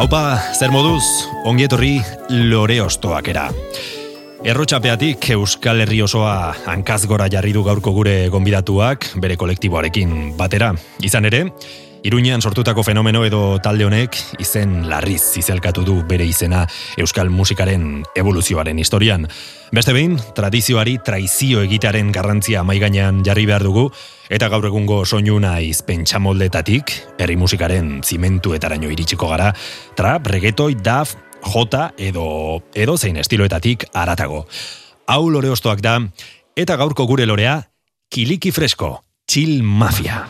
Haupa, zer moduz, ongietorri lore ostoak era. Errotxapeatik Euskal Herri osoa hankaz gora jarri du gaurko gure gonbidatuak bere kolektiboarekin batera. Izan ere, Iruñean sortutako fenomeno edo talde honek izen larriz izelkatu du bere izena euskal musikaren evoluzioaren historian. Beste behin, tradizioari traizio egitearen garrantzia maiganean jarri behar dugu, eta gaur egungo soinu naiz pentsamoldetatik, herri musikaren zimentuetaraino iritsiko gara, trap, reggaetoi, daf, jota edo edo zein estiloetatik aratago. Hau lore ostoak da, eta gaurko gure lorea, kiliki fresko, chill mafia.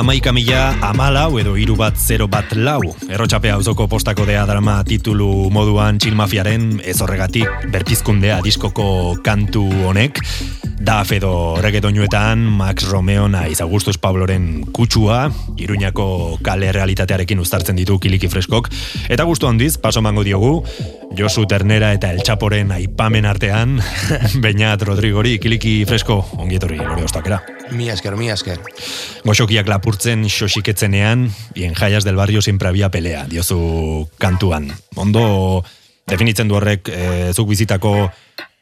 Amaika mila amalau edo iru bat zero bat lau. Errotxapea auzoko postako dea drama titulu moduan txilmafiaren ez horregatik berpizkundea diskoko kantu honek. Da fedo reggaetonuetan Max Romeo naiz Augustus Pabloren kutsua, Iruñako kale realitatearekin uztartzen ditu kiliki freskok, eta gustu handiz, paso mango diogu, Josu Ternera eta El Chaporen aipamen artean, Beñat Rodrigori, kiliki fresko, ongietorri, lore ostakera. Mi esker, mi esker. Goxokiak lapurtzen xoxiketzenean, bien jaias del barrio siempre había pelea, diozu kantuan. Ondo definitzen du horrek e, zuk bizitako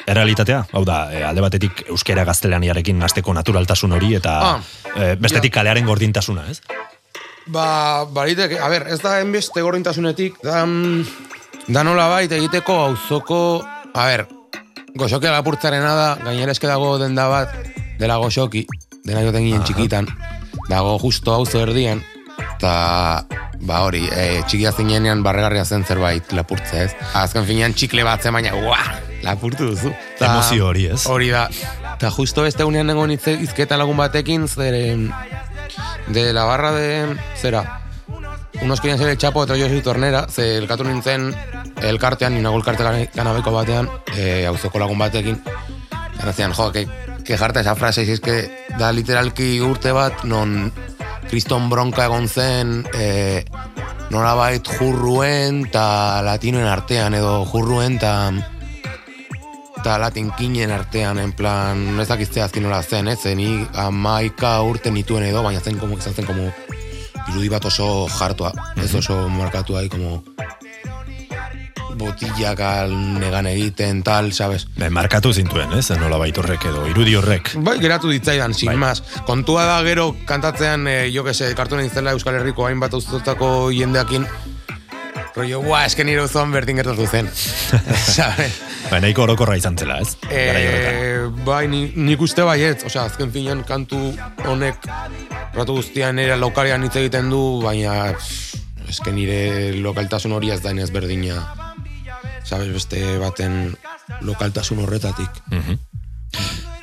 errealitatea, hau da, e, alde batetik euskera gaztelaniarekin hasteko naturaltasun hori, eta Ah, e, bestetik kalearen gordintasuna, ez? Ba, baritek, a ber, ez da enbeste gordintasunetik, da, mm, da nola bait egiteko auzoko, a ber, goxoki lapurtzarena da, gainera eske dago denda bat, dela goxoki, dena joten ginen txikitan, dago justo auzo erdian, eta ba hori, e, txikia zinenean barregarria zen zerbait lapurtze ez. Azken finean txikle bat zen baina, ua, lapurtu duzu. Ta- Emozio hori, ez? Hori da. Eta justo beste unean nengo izketa lagun batekin, zeren, de la barra de, zera, unos querían ser el chapo, otro yo soy tornera, ze elkatu nintzen elkartean, ninago elkarte kanabeko batean, e, auzoko lagun batekin, Garazian, jo, que, que jarta esa frase, si es que da literalki urte bat, non kriston bronka egon zen, e, norabait jurruen eta latinoen artean, edo jurruen eta eta latinkinen artean, en plan, ez dakizte azkin nola zen, ez, ni amaika urte nituen edo, baina zen, como, izan zen, como, irudi bat oso jartua, ez oso markatua, como, botillak al negan egiten, tal, sabes? Be, markatu zintuen, ez? Nola horrek edo, irudi horrek. Bai, geratu ditzaidan, sin Bai. Kontua da gero kantatzean, eh, jo que se, kartuen izela Euskal Herriko hainbat auzotako jendeakin, rollo, buah, esken nire auzoan berdin gertatu zen. sabes? Ba, nahiko orokorra izan zela, ez? Eh, bai, ni, nik uste baiet, osea, azken finean kantu honek ratu guztian nire lokalean hitz egiten du, baina eske nire lokaltasun hori ez da inez berdina, sabes, beste baten lokaltasun horretatik.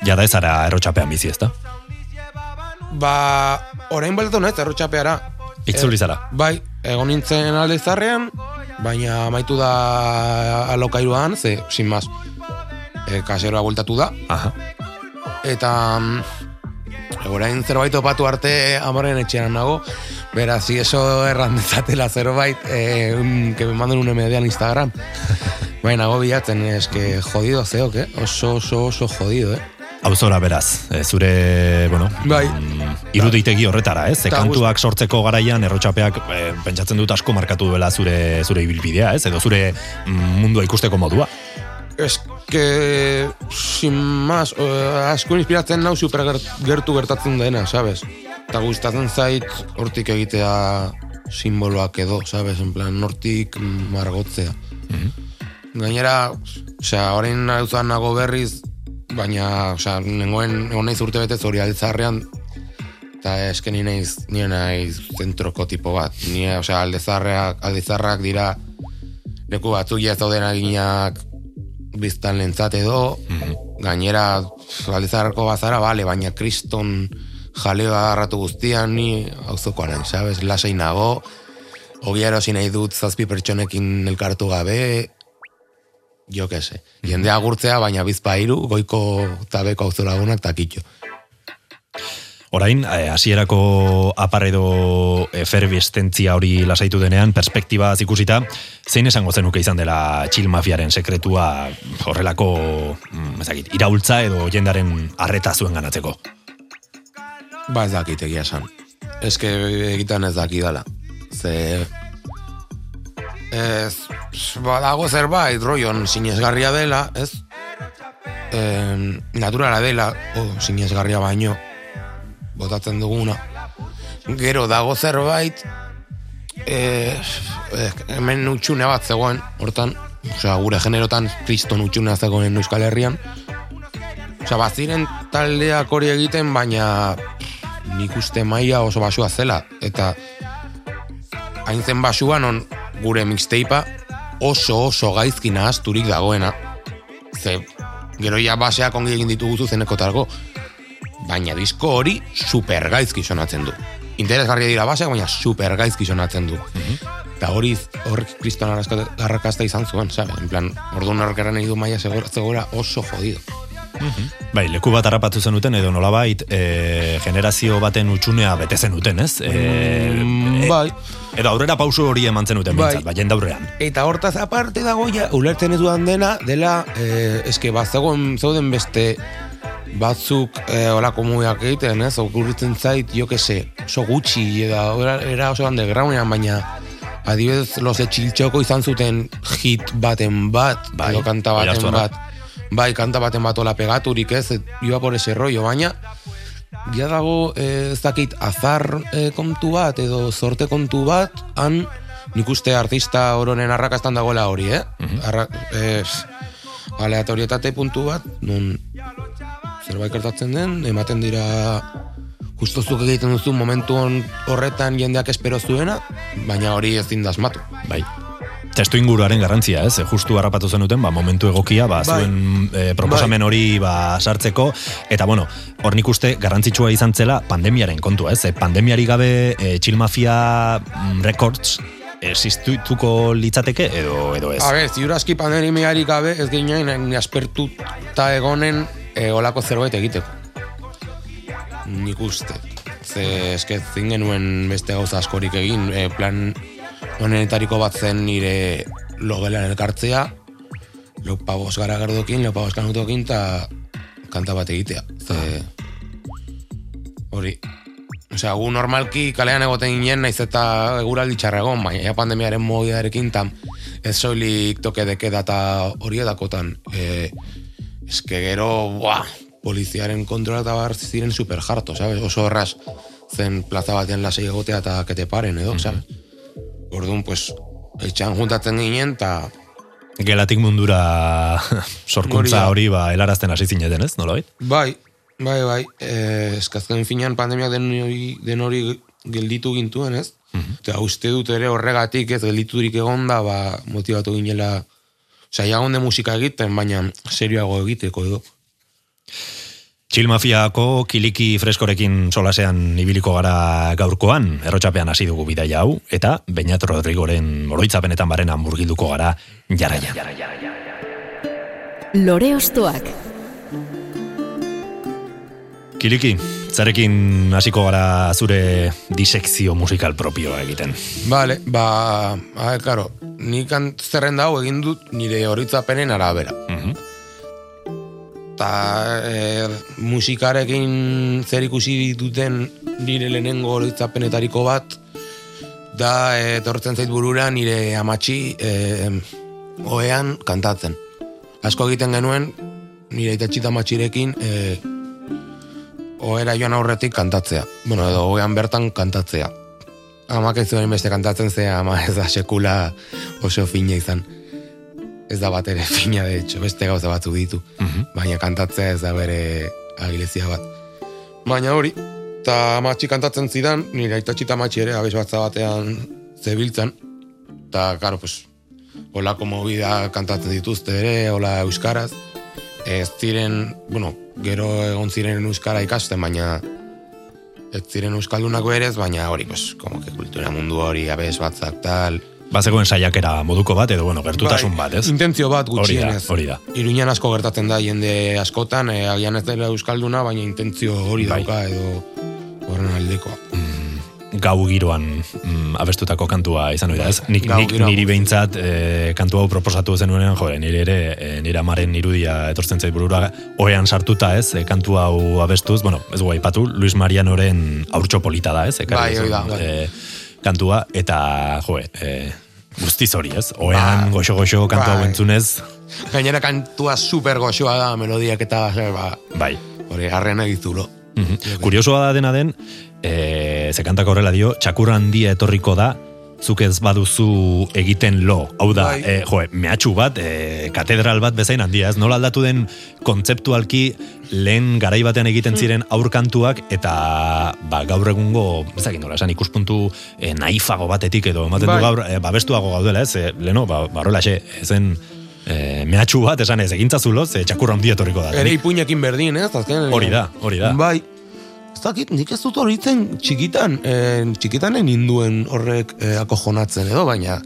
Jada ez ara errotxapean bizi, ezta? Ba, orain baltatu naiz, errotxapeara. Itzuli zara. Bai, egon nintzen alde zarrean, baina amaitu da alokairuan, ze, sin más, e, kaseroa bueltatu da, Aha. eta mm, orain zerbait opatu arte amaren etxean nago, beraz, si eso erran dezatela zerbait, eh, un- que me manden un MD Instagram. Baina nago bilatzen, eske jodido zeok, eh? Oso, oso, oso jodido, eh? Auzora beraz, e, zure, bueno, Bai. mm, iruditegi horretara, ez? Ta kantuak sortzeko garaian errotxapeak e, pentsatzen dut asko markatu duela zure zure ibilbidea, ez? Edo zure mm, mundua ikusteko modua. Es que, sin más, eh, asko inspiratzen nau super gertu gertatzen dena, sabes? Eta gustatzen zait hortik egitea simboloak edo, sabes? En plan, hortik margotzea. Gainera, osea, orain auzan nago berriz, baina, osea, nengoen, egon naiz urte betez hori altzarrean, eta eske ni naiz, ni naiz zentroko tipo bat. Ni, osea, aldezarrak, aldezarrak dira leku batzuk ja ez dauden aginak biztan lentzat edo, gainera aldezarrako bazara, bale, baina kriston jaleo agarratu guztian ni auzokoa nahi, sabes, lasai nago, ogia erosi nahi dut zazpi pertsonekin elkartu gabe, jo que se. Jendea agurtzea, baina bizpa hiru goiko tabeko auzolagunak takitxo. Orain, eh, hasierako aparedo eferbistentzia hori lasaitu denean, perspektiba ikusita, zein esango zenuke izan dela txil mafiaren sekretua horrelako, mm, ez dakit, iraultza edo jendaren arreta zuen ganatzeko? Ba ez dakit egia esan. Ez que egiten ez dakidala. Ze... Ez... Badago zerbait, roion sinesgarria dela, ez? E, naturala dela, o, sinesgarria baino, botatzen duguna. Gero dago zerbait, e, hemen utxune bat zegoen, hortan, osea, gure generotan kriston utxunea zegoen Euskal Herrian. Osea, baziren taldeak hori egiten, baina nik uste maila oso basua zela. Eta hain zen basua non gure mixteipa oso oso gaizki nahazturik dagoena. Ze, gero ja baseak ongi egin ditugu zuzeneko talgo. Baina disko hori super gaizki sonatzen du. Interesgarria dira baseak, baina super gaizki sonatzen du. Eta hori horrek kriston arrakasta izan zuen, sabe? En plan, orduan horrekaren nahi du maia zegoela oso jodido. Bai, leku bat harrapatu zenuten edo nolabait e, generazio baten utxunea bete zenuten, ez? E, Mm, bai. Edo aurrera pauso hori eman zenuten Bai. bintzat, bai, jendaurrean. Eta hortaz aparte dago ja, ulertzen ez dudan dena, dela, eh, eske bat zegoen zeuden beste batzuk eh, olako mugiak egiten, ez? Okurritzen zait, jo que se, oso gutxi, eta era, era oso undergroundean, baina adibidez, los de Txiltxoko izan zuten hit baten bat, Bai, edo kanta baten oihartzuarrak. bat, bai, kanta baten bat ola pegaturik, ez? Et, Iba por ese rollo, baina ja dago, eh, ez dakit, azar eh, kontu bat, edo sorte kontu bat, han, nik uste artista oronen arrakastan dagoela hori, eh? Arra, eh, aleatorietate puntu bat, non zerbait gertatzen den, ematen dira justo zuk egiten duzu momentu horretan jendeak espero zuena, baina hori ezin da asmatu. Bai. Testu inguruaren garrantzia, ez? Justu harrapatu zenuten, ba, momentu egokia, ba, Bai. zuen eh, proposamen hori ba, sartzeko, eta bueno, hor nik uste garrantzitsua izan zela pandemiaren kontua, ez? E, pandemiari gabe e, Chill Mafia mm, Records existituko litzateke edo edo ez? A ber, ziurazki pandemiari gabe ez ginen aspertuta egonen e, olako zerbait egiteko. Nik uste. Ze eske zin genuen beste gauza askorik egin, e, plan honetariko bat zen nire logelan elkartzea, lopabos gara gerdokin, lopabos kanutokin, eta kanta bat egitea. Ze, hori, Osea, gu normalki kalean egoten ginen, naiz eta eguraldi txarra egon, baina pandemiaren mogidarekin tam, ez soilik toke deke data hori edakotan. E, eske gero, buah, poliziaren kontrola eta ziren super jarto, sabes? Oso horraz zen plaza batean lasei egotea eta kete paren edo, sabes? Orduan, pues, etxan juntatzen ginen, eta Gelatik mundura sorkuntza Hori ba, helarazten hasi zineten, ez? Nola Bai, bai, bai. Eh, eskazken finean pandemiak den hori, den hori gelditu gintuen, ez? Eta uste dut ere horregatik ez gelditurik egonda, ba, motivatu ginela, osea, jagonde musika egiten, baina serioago egiteko edo. Chill Mafiako kiliki freskorekin solasean ibiliko gara gaurkoan, errotxapean hasi dugu bidaia hau, eta Beñat Rodrigoren oroitzapenetan barena murgilduko gara jarraia. Lore Ostoak. Kiliki, zarekin hasiko gara zure disekzio musikal propioa egiten. Vale, ba, a ver, claro, nik zerrenda hau egin dut nire horitzapenen arabera. Mhm. Ta e, musikarekin zer ikusi duten nire lehenengo horitzapenetariko bat, da e, etortzen zait burura nire amatxi e, oean kantatzen. Asko egiten genuen, nire itatxita amatxirekin e, oera joan aurretik kantatzea. Bueno, edo oean bertan kantatzea. Amak ez zuen beste kantatzen ze ama ez da sekula oso fina izan. Ez da bat ere fina, de hecho, beste gauza batzu ditu. Baina kantatzea ez da bere agilezia bat. Baina hori, eta amatxi kantatzen zidan, nire aitatxi eta amatxi ere abez batza batean zebiltzen. Eta, karo, pues, holako movida kantatzen dituzte ere, hola euskaraz. Ez ziren, bueno, gero egon ziren euskara ikasten, baina ez ziren euskaldunako ere ez, baina hori, pues, como que kultura mundu hori abez batzak tal. Bazegoen saiakera moduko bat, edo bueno, gertutasun bat, ez? Intentzio bat Hori da, gutxienez. hori da. Iruñan asko gertatzen da jende askotan, e, agian ez dela euskalduna, baina intentzio hori Bai. dauka edo horren aldekoa. Gau giroan mm, abestutako kantua izan hori da, ez? Nik, nik niri behintzat e, kantu hau proposatu zenuenean, jore, nire ere, e, nire amaren irudia etortzen zait burura, oean sartuta, ez? E, kantu hau abestuz, bueno, ez guai patu, Luis Marianoren aurtxo polita da, ez? Ekarri Bai, da, e, kantua, eta, joe, e, guztiz hori, ez? Oean, Ba, goxo-goxo kantu hau bai. entzunez, Gainera kantua super goxoa da, melodiak eta, ba, bai. hori, arrena dizulo. Mhm. Kuriosoa da dena den, e, ze kantak horrela dio, txakurra handia etorriko da, zuk ez baduzu egiten lo. Hau da, Bai. e, joe, mehatxu bat, e, katedral bat bezain handia, ez nola aldatu den kontzeptualki lehen garai batean egiten ziren aurkantuak eta ba, gaur egungo, ezakin nola, esan ikuspuntu e, naifago batetik edo ematen Bai. du gaur, e, babestuago gaudela, ez, e, leno, ba, barola xe, ezen e, mehatxu bat, esan ez, egintzazulo, ze txakurra handia etorriko da. Ere ipuinekin berdin, ez? Azken, Hori da, hori da. Bai. Ez dakit, nik ez dut horitzen txikitan, eh, txikitan ninduen horrek eh, akojonatzen edo, baina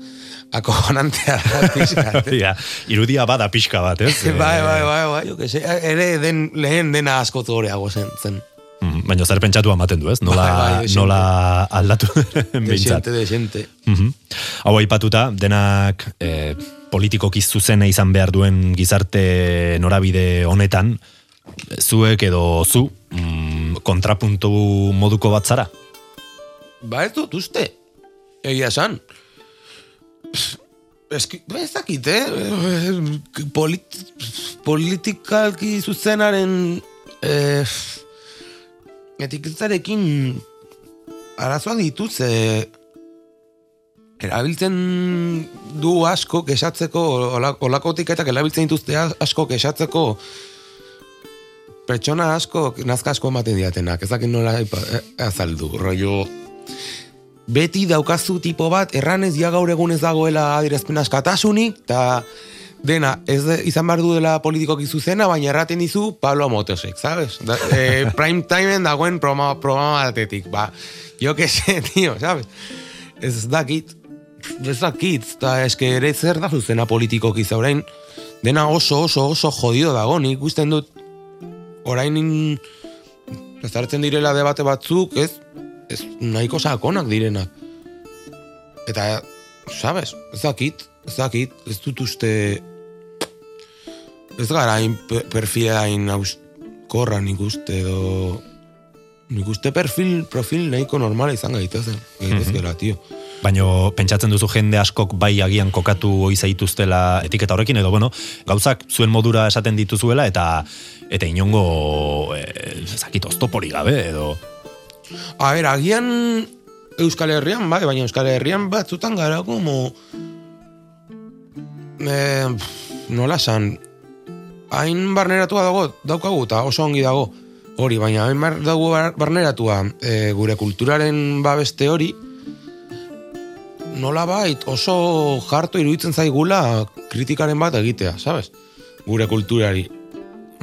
akojonantea da pixkat. eh. Ja, irudia bada pixka bat, ez? bai, bai, bai, bai, jo, que se, ere den, lehen dena asko zoreago zen, zen. Mm, Baina zer pentsatu ematen du, ez? Nola, Bai, bai, desente. nola aldatu behintzat. Desente, desente. Mhm. Hau aipatuta, denak eh, politikoki zuzena izan behar duen gizarte norabide honetan, zuek edo zu, mm, kontrapuntu moduko bat zara? Ba ez dut uste, egia esan. Eski, ba ez dakit, eh? Polit, politikalki zuzenaren eh, etiketzarekin arazoak dituz, eh, erabiltzen du asko kesatzeko, ola- olako etiketak erabiltzen dituzte asko kesatzeko pertsona asko, nazka asko ematen diatenak, ez dakit nola eh, azaldu, rollo beti daukazu tipo bat, erranez ja gaur egun ez dagoela adirazpen askatasunik, eta dena, ez izan behar du dela politikoki zuzena, baina erraten dizu Pablo Motosek, sabes? Da, eh, prime timeen dagoen programa, programa batetik, ba, jo que se, tío, sabes? Ez dakit, ez dakit, eta eske ere zer da zuzena politikoki za orain, dena oso, oso, oso jodido dago, nik ikusten dut, orain, ez direla debate batzuk, ez, ez nahiko sakonak direnak. Eta, sabes, ez dakit, ez dakit, ez dut uste, ez gara hain pe- perfila hain auskorra nik uste, edo, nik uste perfil, profil nahiko normala izan gaitezen, gaitezkela, tio. Baina pentsatzen duzu jende askok bai agian kokatu ohi zaituztela etiketa horrekin edo bueno, gauzak zuen modura esaten dituzuela eta eta inongo eh, zakit oztopori gabe edo A ber, agian Euskal Herrian, bai, baina Euskal Herrian batzutan gara como... Pff, nola san, hain barneratua dago, daukagu, eta oso ongi dago, hori, baina hain bar, dago bar- barneratua eh, gure kulturaren babeste hori, nola bait oso jarto iruditzen zaigula kritikaren bat egitea, sabes? Gure kulturari.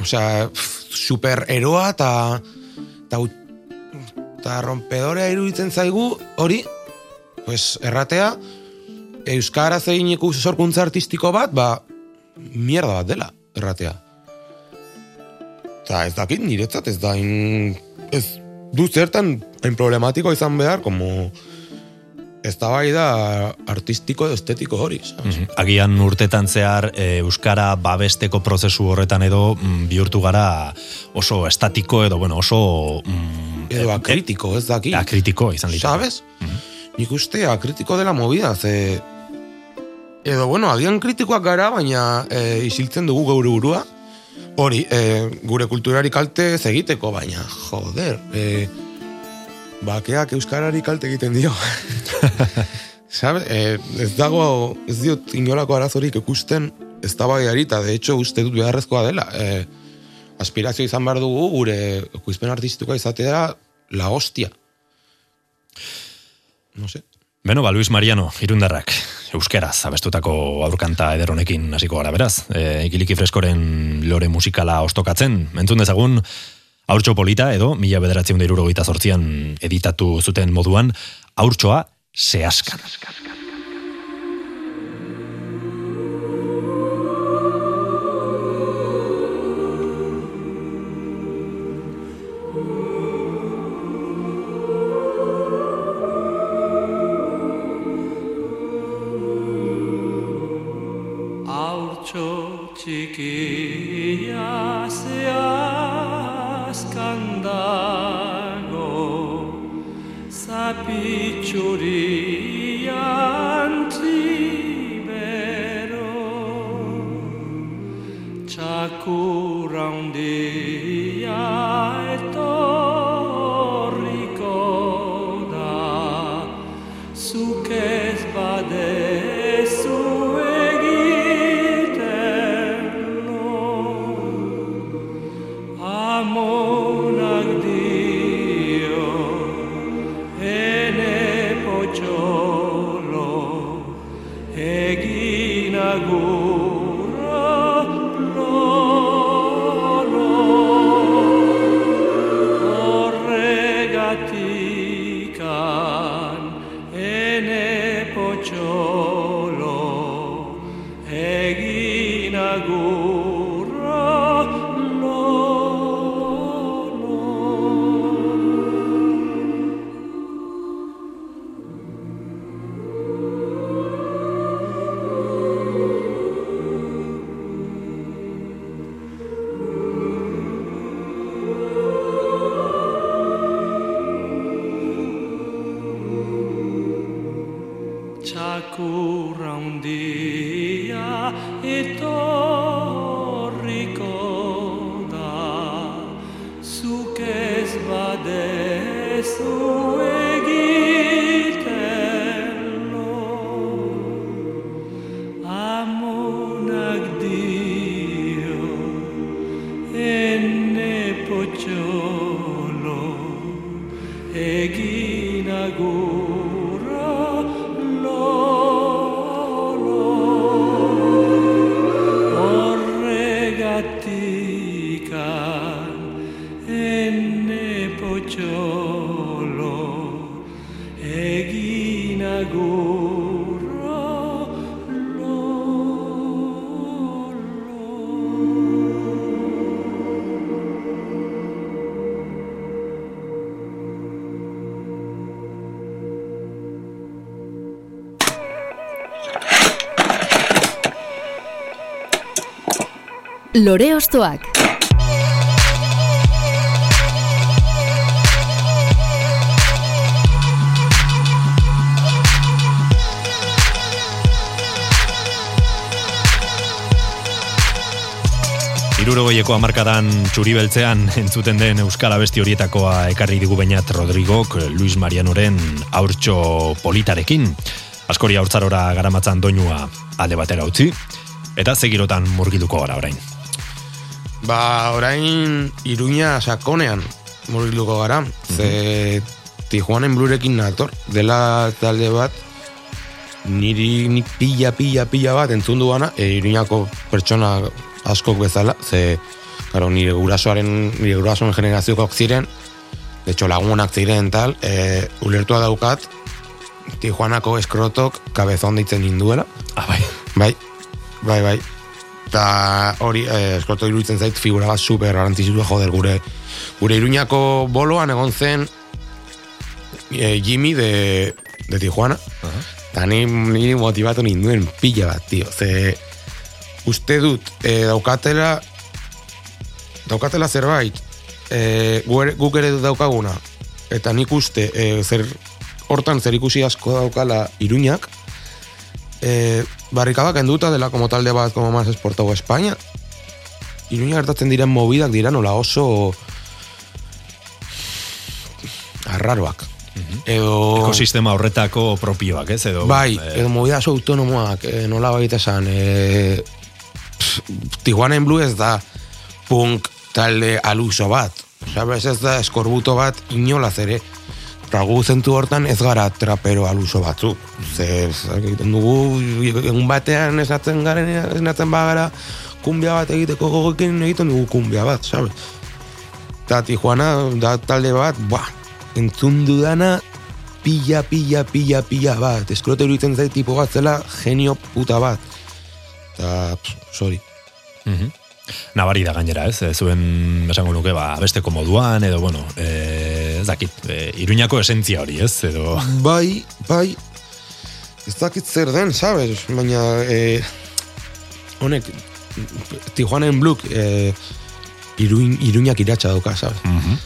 Osea, pff, supereroa eta eta eta rompedorea iruditzen zaigu hori, pues erratea, Euskara zeineku sorkuntza artistiko bat, ba, mierda bat dela, erratea. Eta ez dakit, niretzat ez da, in, ez du zertan hain problematiko izan behar, como ez da bai da artistiko edo estetiko hori, sabes? agian urtetan zehar eh, euskara babesteko prozesu horretan edo mm, bihurtu gara oso estatiko edo bueno, oso mm, Edo eh, akritiko, ez dakit. eh, akritiko izan liteke. ¿Sabes? Nik uste akritiko dela movida, ze... Edo, bueno, agian kritikoak gara, baina e, isiltzen dugu geure burua. Hori, e, gure kulturari kalte egiteko, baina, joder, e, bakeak euskarari kalte egiten dio. ¿Sabes? E, ez dago, ez diot inolako arazorik ikusten ez da eta de hecho uste dut beharrezkoa dela. E, aspirazio izan behar dugu gure ekoizpen artistikoa izatea la hostia. No sé. Beno, ba, Luis Mariano, irundarrak, euskeraz, abestutako aurkanta eder honekin hasiko gara beraz. E, ikiliki freskoren lore musikala ostokatzen, entzun dezagun, aurtxo polita edo, mila bederatzen da irurogeita zortzian editatu zuten moduan, aurtxoa zehaskan. Lore Ostoak. Irurogoieko amarkadan txuribeltzean entzuten den Euskal Abesti horietakoa ekarri digu bainat Rodrigok Luis Marianoren aurtxo politarekin. Askori haurtzarora garamatzan doinua alde batera utzi, eta zegirotan murgilduko gara orain. Ba, orain Iruña sakonean murgilduko gara, ze Tijuanen blurekin nator, dela talde bat, niri nik pila, pila, pila bat entzun duana, e, Iruñako pertsona askok bezala, ze, karo, nire gurasoaren, nire gurasoen generaziokoak ziren, de hecho lagunak ziren tal, e, ulertua daukat, Tijuanako eskrotok kabezon ditzen ninduela, Ah, bai. Bai, bai, bai. Eta hori, eh, eskoto iruditzen zait figura bat super garantizua joder gure gure iruñako boloan egon zen eh, Jimmy de, de Tijuana. Eta ni, ni motivatu ninduen pila bat, tio. Ze uste dut eh, daukatela daukatela zerbait eh, gu- guk ere daukaguna eta nik uste eh, zer hortan zer ikusi asko daukala iruñak eh, barrikadak enduta dela como talde bat como más exportado a España. Iruña gertatzen diren movidak dira nola oso arraroak. Edo Ekosistema horretako propioak, ez? Edo, bai, eh, edo movida oso autonomoak eh, nola baita esan eh, Tijuana Blue ez da punk talde aluso bat. Sabes, ez da eskorbuto bat inolaz ere Eta gu zentu hortan ez gara trapero aluso batzuk. Ze, egiten dugu, egun batean esatzen garen, esatzen bagara, kumbia bat egiteko gogoekin egiten dugu kumbia bat, sabes? Eta Tijuana da talde bat, ba, entzun dudana, pila, pila, pila, pila bat. Eskrote iruditzen zait tipo bat zela, genio puta bat. Eta, sorry. mhm. Nabari da gainera, ez? Eh, Zuen, esango nuke, ba, besteko moduan, edo, bueno, eh, ez dakit, eh, iruñako esentzia hori, ez? Edo, Bai, bai, ez dakit zer den, sabes? Baina, eh, honek, Tijuanen Bluk, iruin, iruñak iratxa dauka, sabes? Mhm.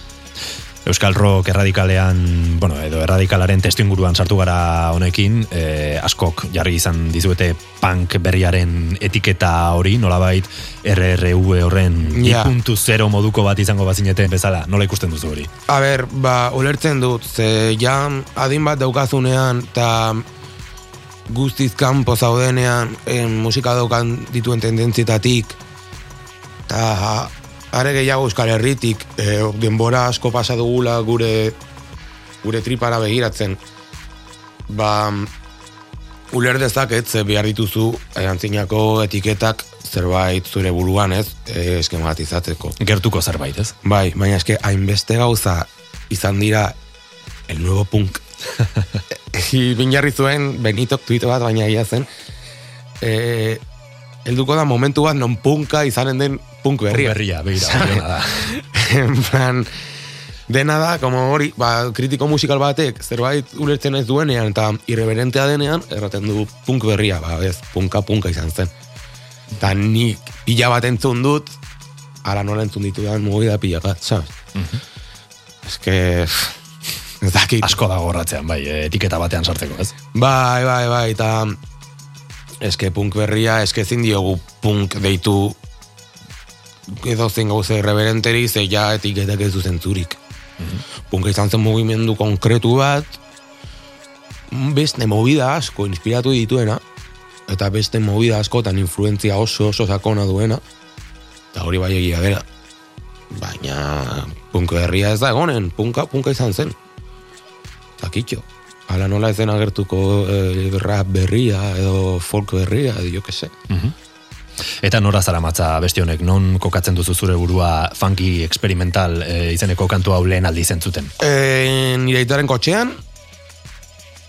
Euskal Rock erradikalean, bueno, edo erradikalaren testu inguruan sartu gara honekin, eh, askok jarri izan dizuete punk berriaren etiketa hori, nolabait RRV horren Ja. ipuntu zero moduko bat izango bazinete bezala, nola ikusten duzu hori? A ber, ba, ulertzen dut, ze ja adin bat daukazunean, eta guztiz kanpo zaudenean, en, musika daukan dituen tendentzietatik, eta are gehiago Euskal Herritik, e, denbora asko pasa dugula gure gure tripara begiratzen, ba, uler dezaket, ze behar dituzu eh, antzinako etiketak zerbait zure buruan ez, e, eskematizatzeko. Gertuko zerbait, ez? Bai, baina eske hainbeste gauza izan dira el nuevo punk. Bin jarri zuen Benitok tuite bat baina ia zen. E, helduko da momentu bat non punka izanen den punk berria. Berria, begira, hori ona da. en plan, dena da, como hori, ba, kritiko musikal batek zerbait ulertzen ez duenean eta irreverentea denean, erraten du punk berria, ba, ez, punka punka izan zen. Eta nik pila bat entzun dut, ala nola entzun ditu da, movida pila bat, sabes? Ez que, ez dakit. Asko da gorratzean, bai, eh, etiketa batean sartzeko, ez? Bai, bai, bai, eta eske punk berria, eske ezin diogu punk deitu edo zein gauze irreverenteri, ze ja etiketak ez zentzurik. Punk izan zen mugimendu konkretu bat, beste movida asko inspiratu dituena, eta beste movida askotan influentzia oso oso sakona duena, eta hori bai egia dela. Baina punk berria ez da egonen, punka, punka izan zen. Zakitxo. Hala nola ezen agertuko eh, rap berria edo folk berria, edo jo que se. Mhm. Eta nora zara matza beste honek, non kokatzen duzu zure burua funky experimental e, izeneko kantu hau lehen aldi zentzuten? E, nire itaren kotxean,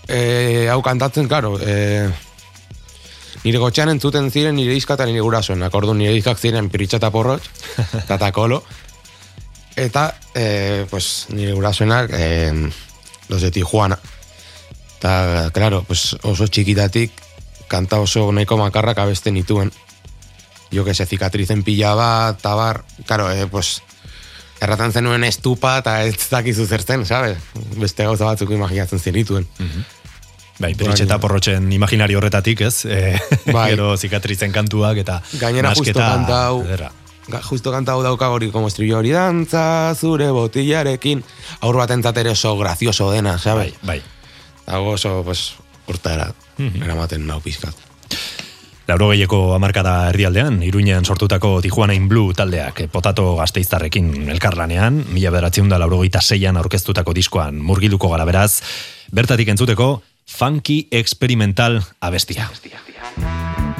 e, hau kantatzen, karo, e, nire kotxean entzuten ziren nire izka eta nire gurasoen. Akordu nire izkak ziren piritxa eta porrotx, eta takolo. Eta, e, pues, nire gurasoenak, e, los de Tijuana. Eta, claro, pues, oso txikitatik, kanta oso nahiko makarrak abesten nituen. Jo que se cicatrizen pila bat, tabar, claro, eh, pues, erraten zenuen estupa eta ez dakizu zertzen, sabes? Beste gauza batzuk imaginatzen zenituen. Bai, peritxe eta porrotxen imaginari horretatik, ez? E, Bai. Gero zikatritzen kantuak eta Gainera justo nasketa kanta hau, ederra. ga- justo kanta hau dauka hori como estribillo hori dantza zure botillarekin, aur bat ere oso gracioso dena, sabes? Bai, bai. Dago oso, pues, urtara, eramaten nau pizkat. Lauro gehieko amarkada herrialdean, Iruñean sortutako Tijuana in Blue taldeak eh, potato gazteiztarrekin elkarlanean, mila bederatziun da lauro seian aurkeztutako diskoan murgilduko gara beraz, bertatik entzuteko funky experimental abestia. ¡Yepa!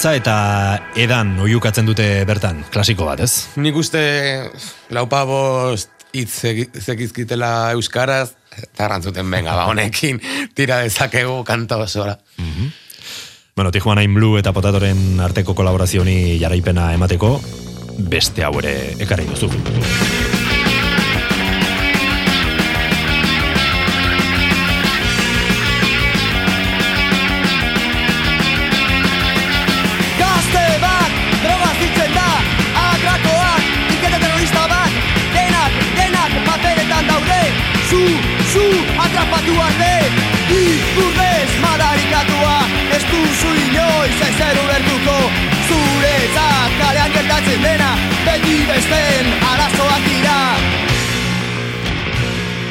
Dantza eta edan oiukatzen dute bertan, klasiko bat, ez? Nik uste laupa bost hitz zekizkitela euskaraz, eta rantzuten benga, ba, honekin tira dezakegu kanta osora. Bueno, Tijuana in Blue eta Potatoren arteko kolaborazioni jaraipena emateko, beste hau ere ekarri duzu.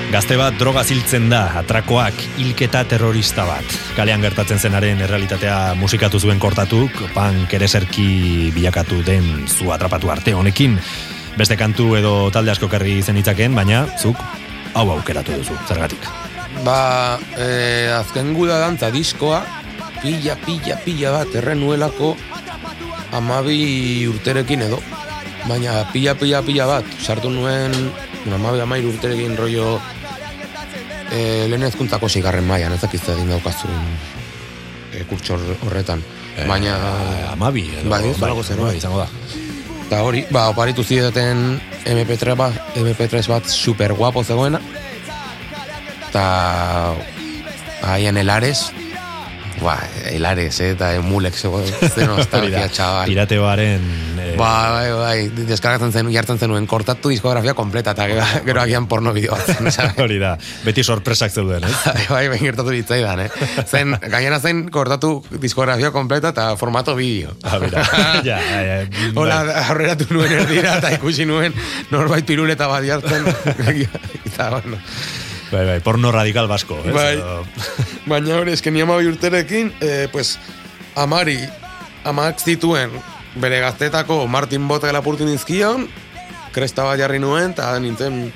Gazte bat droga ziltzen da, atrakoak, hilketa terrorista bat. Kalean gertatzen zenaren errealitatea musikatu zuen kortatuk, punk ereserki bilakatu den zu atrapatu arte honekin. Beste kantu edo talde asko karri zen itzaken, baina zuk hau aukeratu duzu, zergatik. Ba, eh, azken guda dantza diskoa, pila, pila, pila bat errenuelako amabi urterekin edo. Baina pila, pila, pila bat, sartu nuen, amabi amair urterekin rollo eh, lehen ezkuntzako zigarren mailan, ez dakizte egin daukazun eh, kurtso hor- horretan. Baina, amabi edo, Bai, zerbait. bai, izango da. eta hori, ba, oparitu zidaten MP3 bat, MP3 bat super guapo zegoena, eta haien helares, ba, helares, eh, eta emulek, zego, ze Hori da, nostalgia, txabal. Pirateoaren... eh, Ba, bai, bai, deskargatzen zen, jartzen zenuen, kortatu diskografia kompleta, eta gero, gero agian porno bideo ¿sabes? Hori da, beti sorpresak zeuden, ez? Bai, bai, gertatu ditzaidan, eh? Zen, gainera zen kortatu diskografia kompleta eta formato bideo. Ah, bera. ja, ja, ja, Hola, bai. aurreratu nuen erdira eta ikusi nuen norbait piruleta bat jartzen. eta, bueno. Bai, bai, porno radikal basko, ez? Bai. Baina hori, esken ni urterekin, eh, pues, amari, amak zituen bere gaztetako Martin Bota lapurtin dizkion, kresta bat jarri nuen, eta nintzen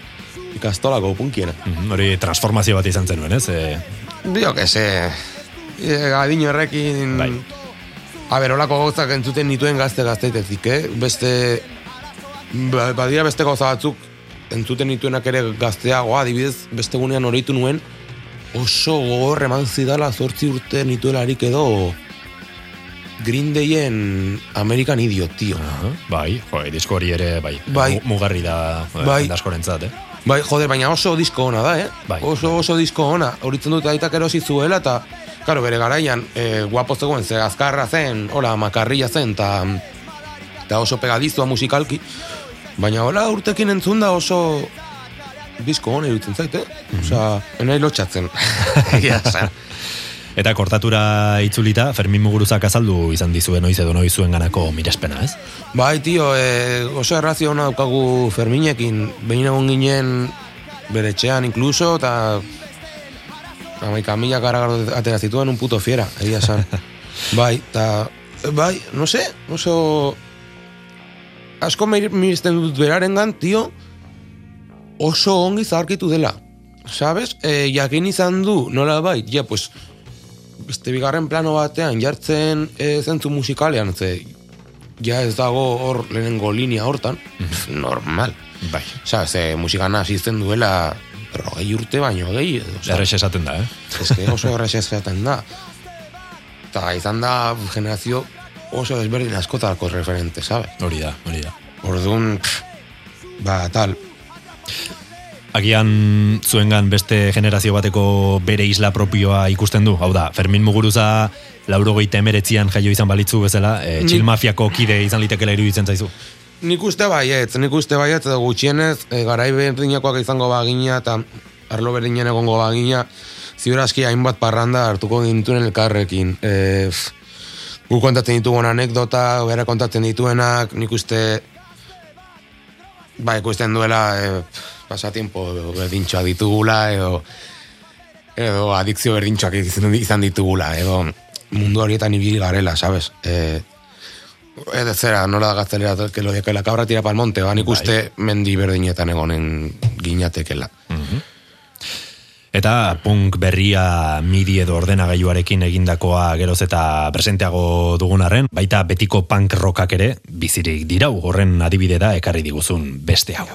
ikastolako punkiena. Mhm, Hori transformazio bat izan zenuen, ez? E, Dio, que se... E, adino errekin... Bai. A ber, olako gauzak entzuten nituen gazte gazteitezik, eh? Beste... Ba, badira beste gauza batzuk entzuten nituenak ere gazteagoa, adibidez, beste gunean oroitu nuen oso gogor eman zidala zortzi urte nituelarik edo Green Dayen American Idiot, tio. bai, jo, disko hori ere, bai, Bai. mu- mugarri da eh, Bai. askorentzat, eh? Bai, jode, baina oso disko ona da, eh? Bai. Oso oso disko ona. Horitzen dut aitak erosi zuela, eta, karo, bere garaian, e, guapo zegoen, ze azkarra zen, hola, makarrilla zen, eta eta oso pegadizua musikalki. Baina hola urtekin entzun da oso disko ona iruditzen zait, eh? Osa, enai lotxatzen. Egia esan. Eta kortatura itzulita, Fermin Muguruzak azaldu izan dizuen noiz edo noiz zuen ganako mirespena, ez? Bai, tio, e, oso errazio ona daukagu Ferminekin, behin egon ginen bere etxean inkluso, eta amaika mila garagardo atera zituen un puto fiera, egia esan. bai, eta, bai, no sé, oso... Asko mir- miristen dut berarengan, tio, oso ongi zaharkitu dela. Sabes? E, jakin izan du, nola bai, ja, pues, beste bigarren plano batean jartzen e, zentzu musikalean, ze, ja ez dago hor lehenengo linea hortan, normal. Bai. Osa, ze musikan asisten duela rogei urte baino gehi edo. osea, Errex esaten da, eh? eske oso errex esaten da. Eta izan da generazio oso desberdin askotako referente, sabe? Hori da, hori da. Orduan, ba, tal, Agian zuengan beste generazio bateko bere isla propioa ikusten du. Hau da, Fermin Muguruza laurogeita emeretzian jaio izan balitzu bezala, e, Ni- txil mafiako kide izan litekela iruditzen zaizu. Nik uste baietz, nik uste baietz, gutxienez, e, garai berdinakoak izango bagina, eta arlo berdinen egongo bagina, ziur aski hainbat parranda hartuko gintuen elkarrekin. E, pff, gu kontatzen ditugun anekdota, bera kontatzen dituenak, nik uste, ba, ikusten duela, e, pff, pasatiempo berdintxoa ditugula, edo, edo adikzio berdintxoak izan ditugula, edo mundu horietan ibili garela, sabes? E, Ez zera, nola da gaztelera, que lo que la cabra tira pa'l monte, ba, nik uste mendi berdinetan egonen ginatekela. Eta punk berria midi edo ordenagailuarekin egindakoa geroz eta presenteago dugun arren, baita betiko punk rockak ere bizirik dirau horren adibide da ekarri diguzun beste hau.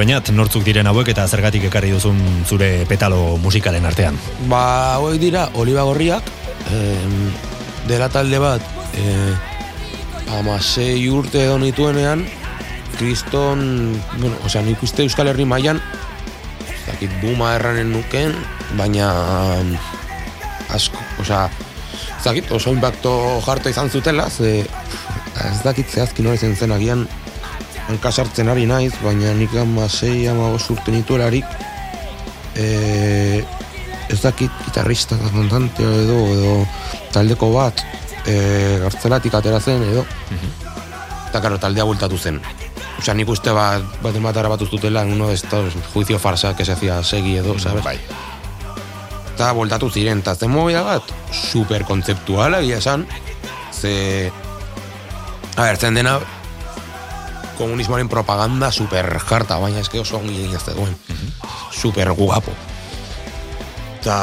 Bainat, nortzuk diren hauek eta zergatik ekarri duzun zure petalo musikalen artean. Ba, hauek dira, oliba gorriak, em, dela talde bat, e, amasei urte edo nituenean, kriston, bueno, osea, nik uste Euskal Herri mailan ez dakit buma erranen nuken, baina asko, osea, ez dakit, oso impacto jarta izan zutela, ze ez dakit zehazki nola izan zen agian hankasartzen ari naiz, baina nik ama sei ama urte nituelarik e, ez dakit gitarrista eta kantante edo edo taldeko bat e, gartzelatik atera zen edo eta karo taldea bultatu zen Osea, nik uste bat, bat ematara bat ustutela en uno de estos juicio farsa que se hacía segi edo, sabes? Bai. Eta voltatu ziren, eta zen movida bat, super kontzeptuala egia esan, ze... A ber, zen dena, komunismoaren propaganda super jarta, baina eske oso ongi egin ez duen. Super guapo. Eta...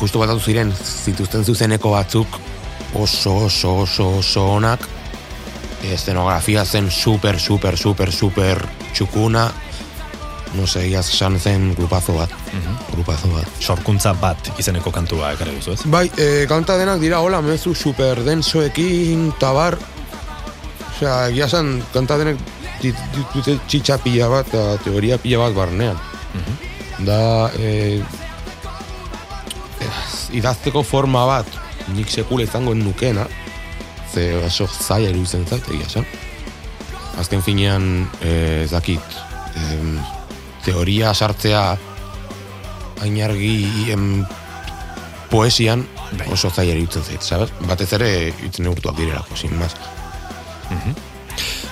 Justu batatu ziren, zituzten zuzeneko batzuk oso, oso, oso, oso onak, eszenografia zen super, super, super, super txukuna, no sé, esan zen grupazo bat, grupazo bat. Sorkuntza bat izeneko kantua ekarri duzu, ez? Bai, e, kanta denak dira, hola, mezu super densoekin, tabar, osea, egia esan, kanta denek dit- dit- dute txitxa pila bat, eta teoria pila bat barnean. Da, e, ez, idazteko forma bat, nik sekula izango nukena, ze oso zaila iruditzen zait, egia esan. Azken finean, e, ez dakit, em, teoria sartzea ainargi em, poesian oso zaila iruditzen zait, sabes? Batez ere, itzen neurtuak direlako, sin más.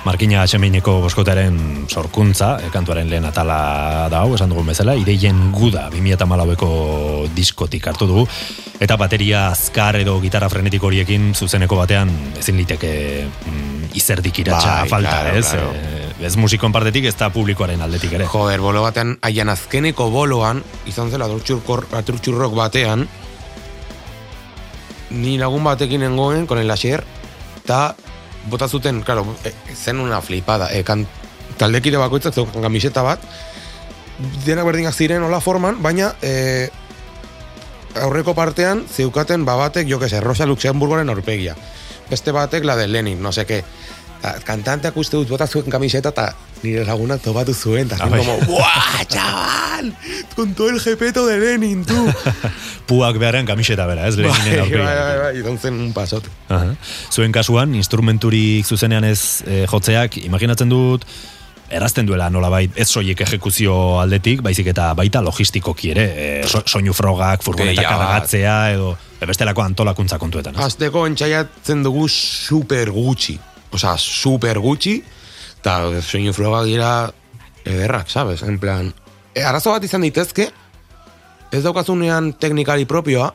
Markina Atxemineko boskotaren sorkuntza, eh, kantuaren lehen atala da hau, esan dugun bezala, ideien guda 2008ko diskotik hartu dugu, eta bateria azkar edo gitarra frenetik horiekin zuzeneko batean ezin liteke mm, izerdik iratxa Bai, falta, claro, ez? claro. Eh, ez musikon partetik, ez da publikoaren aldetik ere. Joder, bolo batean, aian azkeneko boloan, izan zela aturtxurrok batean, ni lagun batekin nengoen, con el Asier, eta bota zuten, claro, e, zen una flipada, e, kan, taldekide bakoitzak zeukan kamiseta bat, denak berdinak ziren hola forman, baina e, aurreko partean zeukaten babatek, jo que se, Rosa Luxemburgoren aurpegia. Beste batek la de Lenin, no sé qué. Ta, kantanteak uste dut bota zuen kamiseta eta nire laguna topatu zuen, eta Ah, bai. como, ¡buah, chaval! Con todo el jepeto de Lenin, tú. Puak beharrean kamiseta bera, ez? Leninen bai, aurpegia. bai, bai, bai, izan zen un pasote. Aha. Zuen kasuan, instrumenturik zuzenean ez eh, jotzeak, imaginatzen dut, erazten duela nolabait ez soilik ejekuzio aldetik, baizik eta baita logistikoki ere, e, so, soinu frogak, furgonetak Gehiago. kargatzea, edo e, bestelako antolakuntza kontuetan. ez? Azteko entxaiatzen dugu super gutxi. Osa, super gutxi, eta soinu frogak dira ederrak, sabes? En plan, e, arazo bat izan daitezke, ez daukazunean teknikari propioa,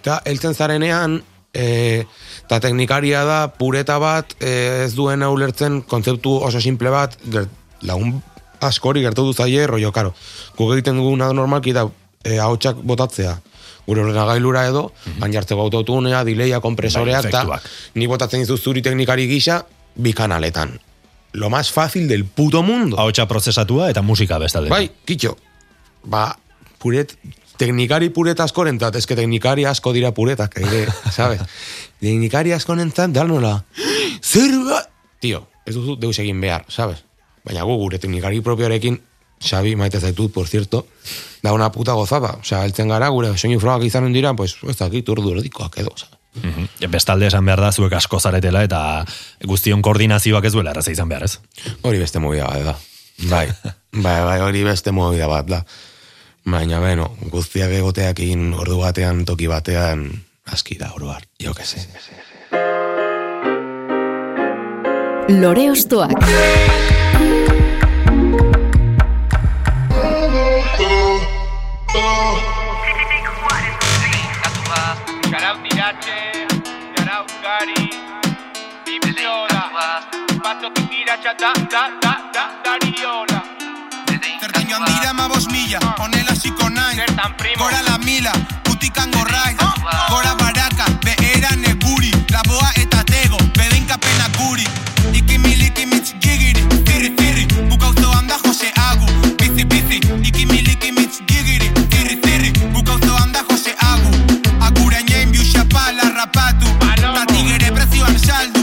eta heltzen zarenean, e, eta teknikaria da pureta bat e, ez duena ulertzen kontzeptu oso simple bat, ger, lagun askori gertatu zaie, rollo, karo, guk egiten duguna normalki da e, botatzea, gure ordenagailura edo, baina jartzeko autotunea, dileia, kompresoreak, Bai, eta ni botatzen dizu zuri teknikari gisa, bi kanaletan. Lo más fácil del puto mundo. Ahotsa prozesatua eta musika bestalde. Bai, kitxo. Ba, puret, teknikari puret askorentzat, eske teknikari asko dira puretak, ere, sabes? teknikari askorentzat, da nola, zer ba... Tio, ez duzu deus egin behar, sabes? Baina gu, gure teknikari propioarekin, Xabi, maite zaitut, por cierto, da una puta gozada. Osea, heltzen gara, gure soinu frogak izanen dira, pues, ez dakit, urdu erdikoak edo, sabes? Mhm. Bestalde esan behar da, zuek asko zaretela, eta guztion koordinazioak ez duela erraza izan behar, ez? Hori beste movida bat da. Bai, bai, bai, hori beste movida bat da. Baina, beno, guztiak egoteakin ordu batean, toki batean, aski da, oroar, jo que se. Lore Ostoak. Gacha, da, da, da, da, dariola. Cerdeño andira, mavos milla, onela psiconai, cora la mila, putikan gorrai, cora baraka, behera neguri, laboa eta tego, bedenka penakuri. Ikimil, ikimitz gigiri, firri, firri, bukauzo handa Jose Agu, bizi, bizi, ikimil, ikimitz gigiri, firri, firri, bukauzo handa Jose Agu, akurainen biuxapala rapatu, ta tigere prezioan saldu.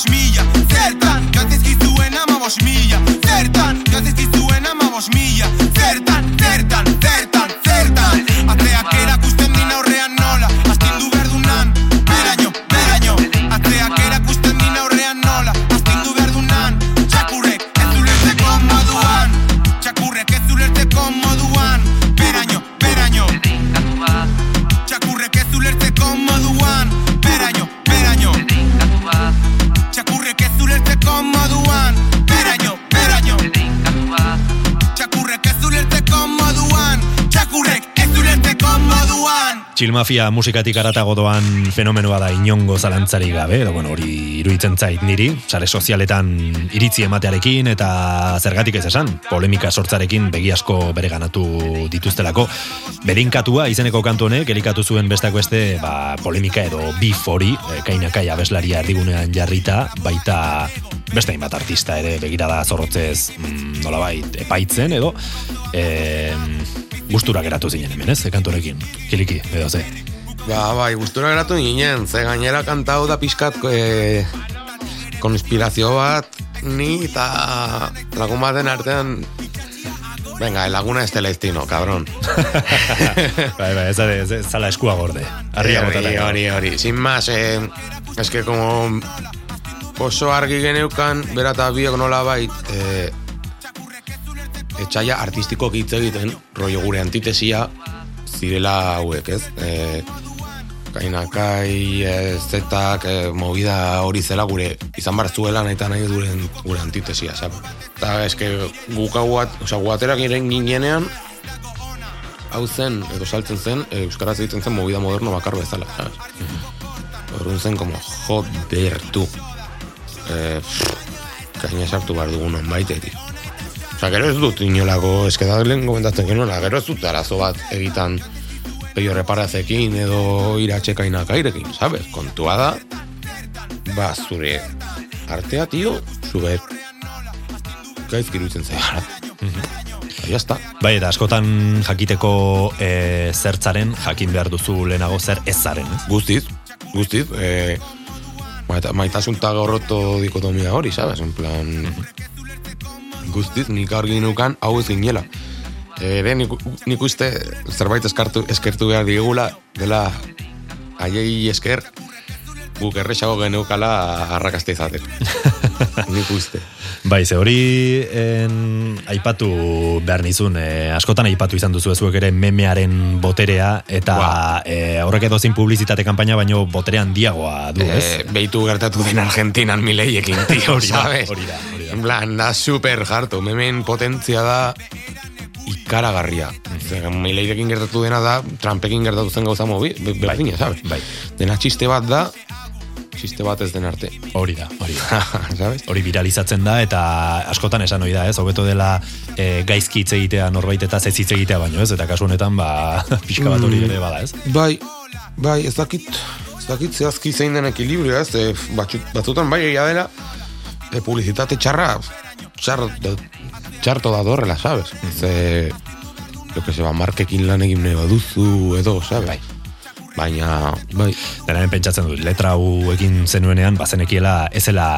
amabos mila Zertan, gatzizkizuen amabos mila Zertan, gatzizkizuen amabos mila Zertan, zertan, zertan, zertan. Ateak erakutu Txilmafia musikatik aratago doan fenomenoa da inongo zalantzari gabe, edo bueno, hori iruditzen zait niri, sare sozialetan iritzi ematearekin eta zergatik ez esan, polemika sortzarekin begi asko bere ganatu dituztelako. Berinkatua izeneko kantu honek elikatu zuen besteak beste ba, polemika edo bif hori, e, kainakai abeslaria erdigunean jarrita, baita beste hainbat artista ere begirada zorrotzez mm, nolabait epaitzen edo e, gustura geratu zinen hemen, ez, kantorekin, kiliki, edo ze. Ba, bai, gustura geratu ginen, ze gainera kantau da pixkat e, konspirazio bat, ni eta lagun baten artean Venga, el laguna es Celestino, cabrón. bai, bai, ez, da- ez, ez zala eskua gorde. Arria Hori, botata. hori, hori. Sin más, eh, es que como oso argi geneukan, bera eta biok nola bait, eh, etxaia artistiko hitz egiten, rollo gure antitesia, zirela hauek, ez? Eh, kainakai, eh, zetak, eh, movida hori zela gure, izan bar zuela nahi nahi duren gure antitesia, sab? Eta eske guk hau bat, oza, guaterak ginenean, hau zen, edo saltzen zen, e, Euskaraz egiten zen movida moderno bakar bezala, sabes? Orduan zen, como, joder, tu. E, kaina sartu behar dugun onbaitetik. Osa, gero ez dut inolako, eske da lehen komentatzen genuela, gero ez dut arazo bat egitan peio reparazekin edo iratxekaina kairekin, sabes? Kontua da, ba, zure artea, tio, zure gaizki iruditzen zaigara. Ya está. Bai, eta askotan jakiteko e, zertzaren jakin behar duzu lehenago zer ez zaren, ez? Guztiz, guztiz. Eh, maita, maitasun eta gorroto dikotomia hori, sabes? En plan... Guztiz, nik argi nukan hau ez ginela. Ere, nik, nik uste zerbait eskartu, eskertu behar digula, dela aiei esker, guk errexago geneukala arrakazte izateko. nik uste. Bai, ze hori en, aipatu behar nizun, e, askotan aipatu izan duzu zuek ere memearen boterea, eta Ba. e, horrek edo zin publizitate kanpaina, baino botere handiagoa du, ez? Eh, behitu gertatu den Argentinan mileiekin, tio, Hori da, hori da, hori da. En plan, da super jarto, memen potentzia da ikaragarria. Zer, Mileirekin gertatu dena da, Trumpekin gertatu zen gauza mobi, be- berdina, sabes? bai. Dena txiste bat da, txiste bat ez den arte. Hori da, hori da. sabes? Hori viralizatzen da eta askotan esan hori da, ez? Hobeto dela e, gaizki hitz egitea norbait eta ez hitz egitea baino, ez? Eta kasu honetan ba pixka bat hori ere bada, ez? Bai, bai, ez dakit, ez dakit zehazki zein den ekilibrioa, ez? E, batzu- batzutan bai egia dela, e, publizitate txarra, txar, da, txarto da dorrela, sabes? Ze, lo que se ba, markekin lan egin nahi baduzu, edo, sabes? Bai. Baina, bai, Denaren pentsatzen dut, letra hau egin zenuenean, bazenekiela ezela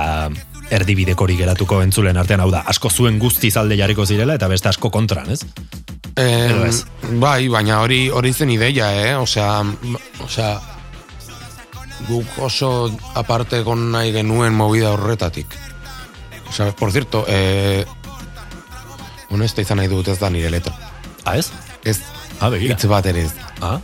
erdibidekori geratuko entzulen artean, hau da, asko zuen guzti alde jarriko zirela, eta beste asko kontran, ez? Ez? bai, baina hori hori zen ideia, eh? Osea, osea, guk oso aparte egon nahi genuen movida horretatik. Osea, por cierto, eh, honesta izan nahi dut ez da nire letra. Ah, ez? Ez, Ah, hitz bat ere ez, Ah,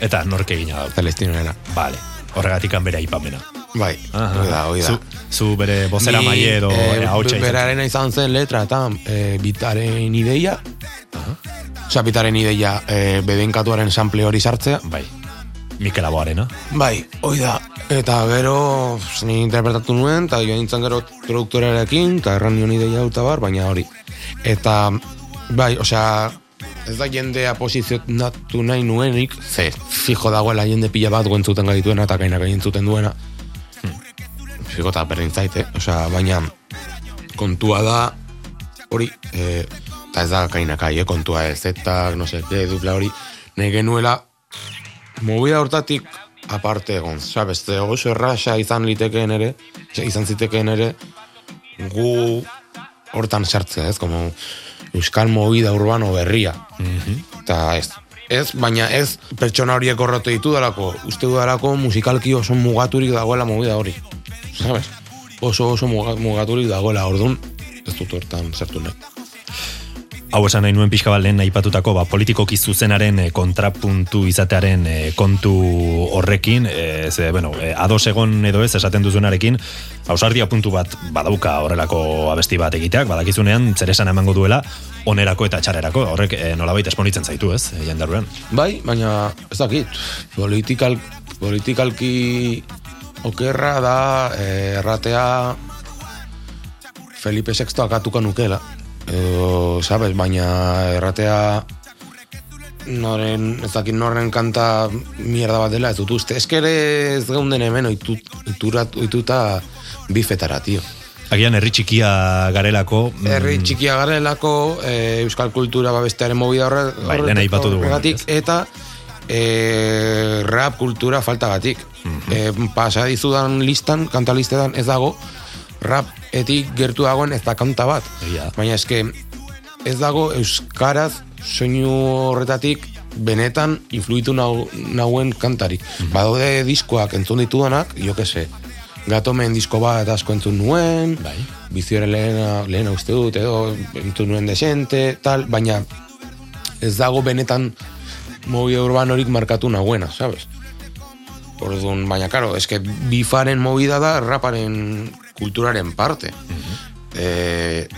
eta nork egina da. palestinera. Vale, horregatik bere aipamena. Bai, hori da, hori da. Zu, zu bere bozera maile edo eh, ahotsa izan zen. berarena izan zen letra eta eh, bitaren ideia. Osea, bitaren ideia eh, bedenkatuaren sample hori sartzea. Bai, Mikel Aboarena. Bai, hoi da. Eta gero, ni interpretatu nuen, eta joan nintzen gero produktorearekin, eta erran nion ideia dut bar, baina hori. Eta, bai, osea, ez da jendea posizionatu nahi nuenik, ze, fijo dagoela jende pila bat guentzuten gaituena, eta kainak entzuten duena. Fijo eta berdin zait, eh? Osea, baina, kontua da, hori, eh, eta ez da kainakai, eh? kontua ez, zetak, no seke, dupla hori, nahi genuela, movida hortatik aparte egon, sabes, ze oso erraxa izan litekeen ere, izan zitekeen ere, gu hortan sartzea, ez, como euskal movida urbano berria. Eta ez, ez, baina ez pertsona horiek horretu ditu dalako, uste du dalako musikalki oso mugaturik dagoela movida hori. Sabes? Oso oso muga- mugaturik dagoela, orduan, ez dut hortan sartu nahi. Hau esan nahi nuen pixka bat aipatutako ba, politikoki zuzenaren eh, kontrapuntu izatearen eh, kontu horrekin, eh, ze, bueno, ados egon edo ez esaten duzunarekin, ausardia puntu bat badauka horrelako abesti bat egiteak, badakizunean zer esan emango duela onerako eta txarerako, horrek eh, nolabait esponitzen zaitu ez, eh, jendarruan. Bai, baina ez dakit, politikal, politikalki okerra da erratea Felipe VI akatuka nukela. Edo, sabes, baina erratea noren, ez dakit norren kanta mierda bat dela, ez dut uste. Ez ere ez geunden hemen oitut, oiturat, oituta bifetara, tio. Agian herri txikia garelako, mm, Herri txikia garelako, e, euskal kultura babestearen movida horre, Bai, aipatu dugu, horregatik, ez? eta e, rap kultura faltagatik. e, pasa listan, kanta listetan ez dago, rap etik gertu dagoen ez da kanta bat. Egia. Baina eske ez dago euskaraz soinu horretatik benetan influitu nau, nauen kantarik. Badaude diskoak entzun ditudanak, jo que se, gatomen disko bat asko entzun nuen, Bai. biziore lehena, lehena uste dut, edo entzun nuen desente, tal, baina ez dago benetan movida urbanorik markatu nahuena, sabes? Orduan, baina, karo, eske bifaren movida da raparen kulturaren parte. Eh,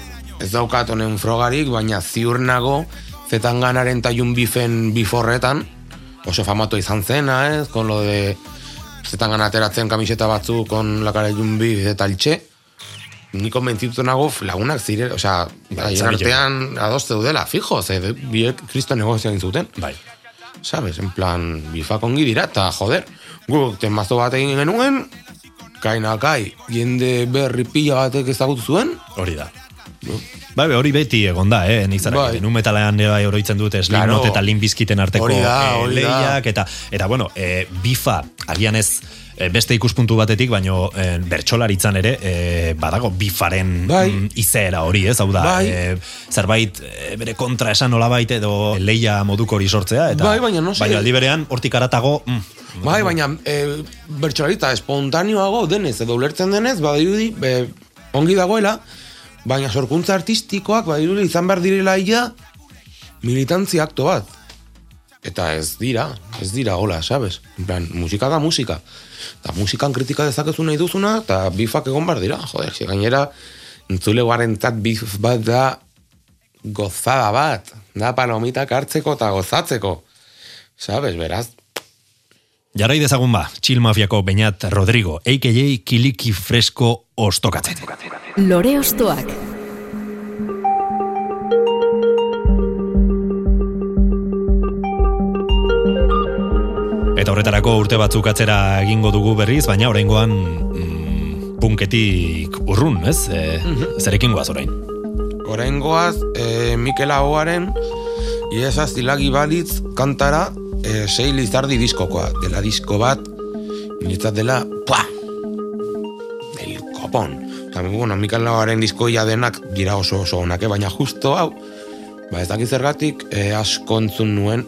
ez daukat honen frogarik, baina ziur nago zetanganaren taiun bifen biforretan, oso famatu izan zena, ez, con lo de zetangan ateratzen kamiseta batzu con la cara de un bif eta altxe, ni konbentzitu nago lagunak zire, osea, haien zabile. artean adoste dudela, fijo, ze biek kristo negozio egin zuten. bai. Sabes, en plan, bifak ongi dira, eta joder, guk temazo bat egin genuen, kaina kai, jende berri pila batek ezagutu zuen, Hori da. Bai, hori beti egon da, eh? Nik zarak, Bai. nu metalean bai oroitzen dute Slipknot Claro. eta Limp Bizkiten arteko Hori da, hori da. lehiak, eta, eta bueno, eh, bifa, agian ez eh, beste ikuspuntu batetik, baino eh, bertsolaritzan ere, eh, badago bifaren Bai. mm, izaera hori, ez? Hau da, Bai. eh, zerbait eh, bere kontra esan nolabait edo leia moduko hori sortzea, eta Bai, baina no baina aldi berean, hortik aratago, mm, Bai, baina e, bertsolarita espontaneoago denez edo ulertzen denez, badirudi be, ongi dagoela, baina sorkuntza artistikoak badirudi izan behar direla ia militantzia akto bat. Eta ez dira, ez dira hola, sabes? En plan, musika da musika. Eta musikan kritika dezakezu nahi duzuna, eta bifak egon behar dira. Joder, si gainera, entzule guarentzat bif bat da gozada bat. Da palomitak hartzeko eta gozatzeko. Sabes, beraz, Jarrai dezagun ba, Chill Mafiako Beñat Rodrigo, a.k.a. Kiliki Fresko Ostokatzen. Lore Ostoak. Eta horretarako urte batzuk atzera egingo dugu berriz, baina oraingoan mm, punketik urrun, ez? E, Zerekin goaz orain? Orain goaz, e, Mikel Ahoaren Iesa zilagi balitz kantara e, sei lizardi diskokoa. Dela disko bat, niretzat dela, pua! Del kopon. Eta, bueno, Mikel Ahoaren diskoia denak dira oso oso onak, eh? baina justo hau, ba ez dakit zergatik, e, asko entzun nuen,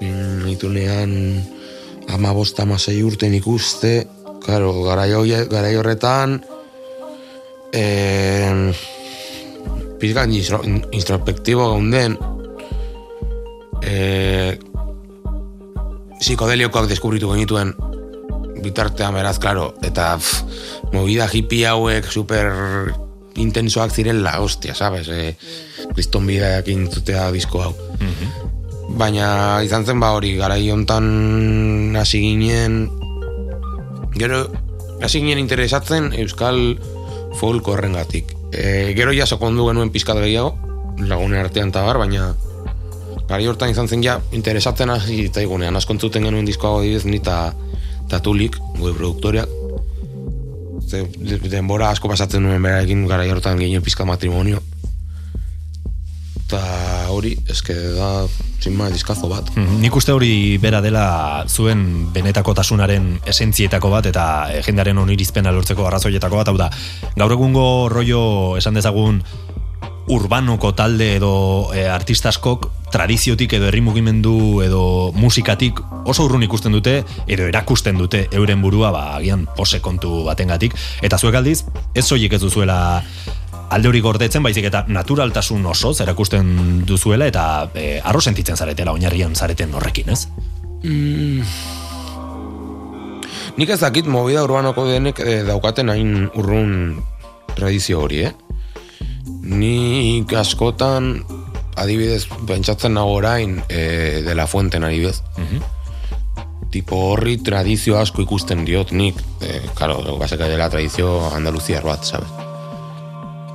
mm, itunean ama bosta amasei urten ikuste, Claro, garai, horretan, pizkat instro, introspektibo gaunden eh, psikodeliokoak deskubritu genituen bitartean beraz, claro, eta pff, movida hippie hauek super intensoak zirela, hostia, sabes? Eh, kriston bideak intzutea disko hau. Baina izan zen ba hori, garai hontan hasi ginen, gero hasi ginen interesatzen euskal folk horrengatik. E, gero ja sokondu genuen pizkat gehiago, lagunen artean eta bar, baina gari hortan izan zen ja interesatzen hasi zaigunean, asko entzuten genuen diskoago dibez ni ta, ta tulik, gure produktoreak. Ze, de- denbora asko pasatzen nuen berarekin garai hortan ginen pizka matrimonio. Eta hori, eske da, sin más, diskazo bat. Mhm, Nik uste hori bera dela zuen benetako tasunaren esentzietako bat eta eh, jendearen onirizpena lortzeko arrazoietako bat, hau da, gaur egungo rollo esan dezagun urbanoko talde edo e, artistaskok tradiziotik edo herri mugimendu edo musikatik oso urrun ikusten dute edo erakusten dute euren burua ba agian pose kontu batengatik eta zuek aldiz ez soilik ez duzuela alde hori gordetzen baizik eta naturaltasun oso erakusten duzuela eta e, arro sentitzen zaretela oinarrian zareten horrekin, ez? Nik ez dakit movida urbanoko denek eh, daukaten hain urrun tradizio hori, eh? Nik askotan adibidez pentsatzen nago orain eh, de la fuenten adibidez. Tipo horri tradizio asko ikusten diot nik, eh, claro, baseka dela tradizio andaluziar bat, sabes?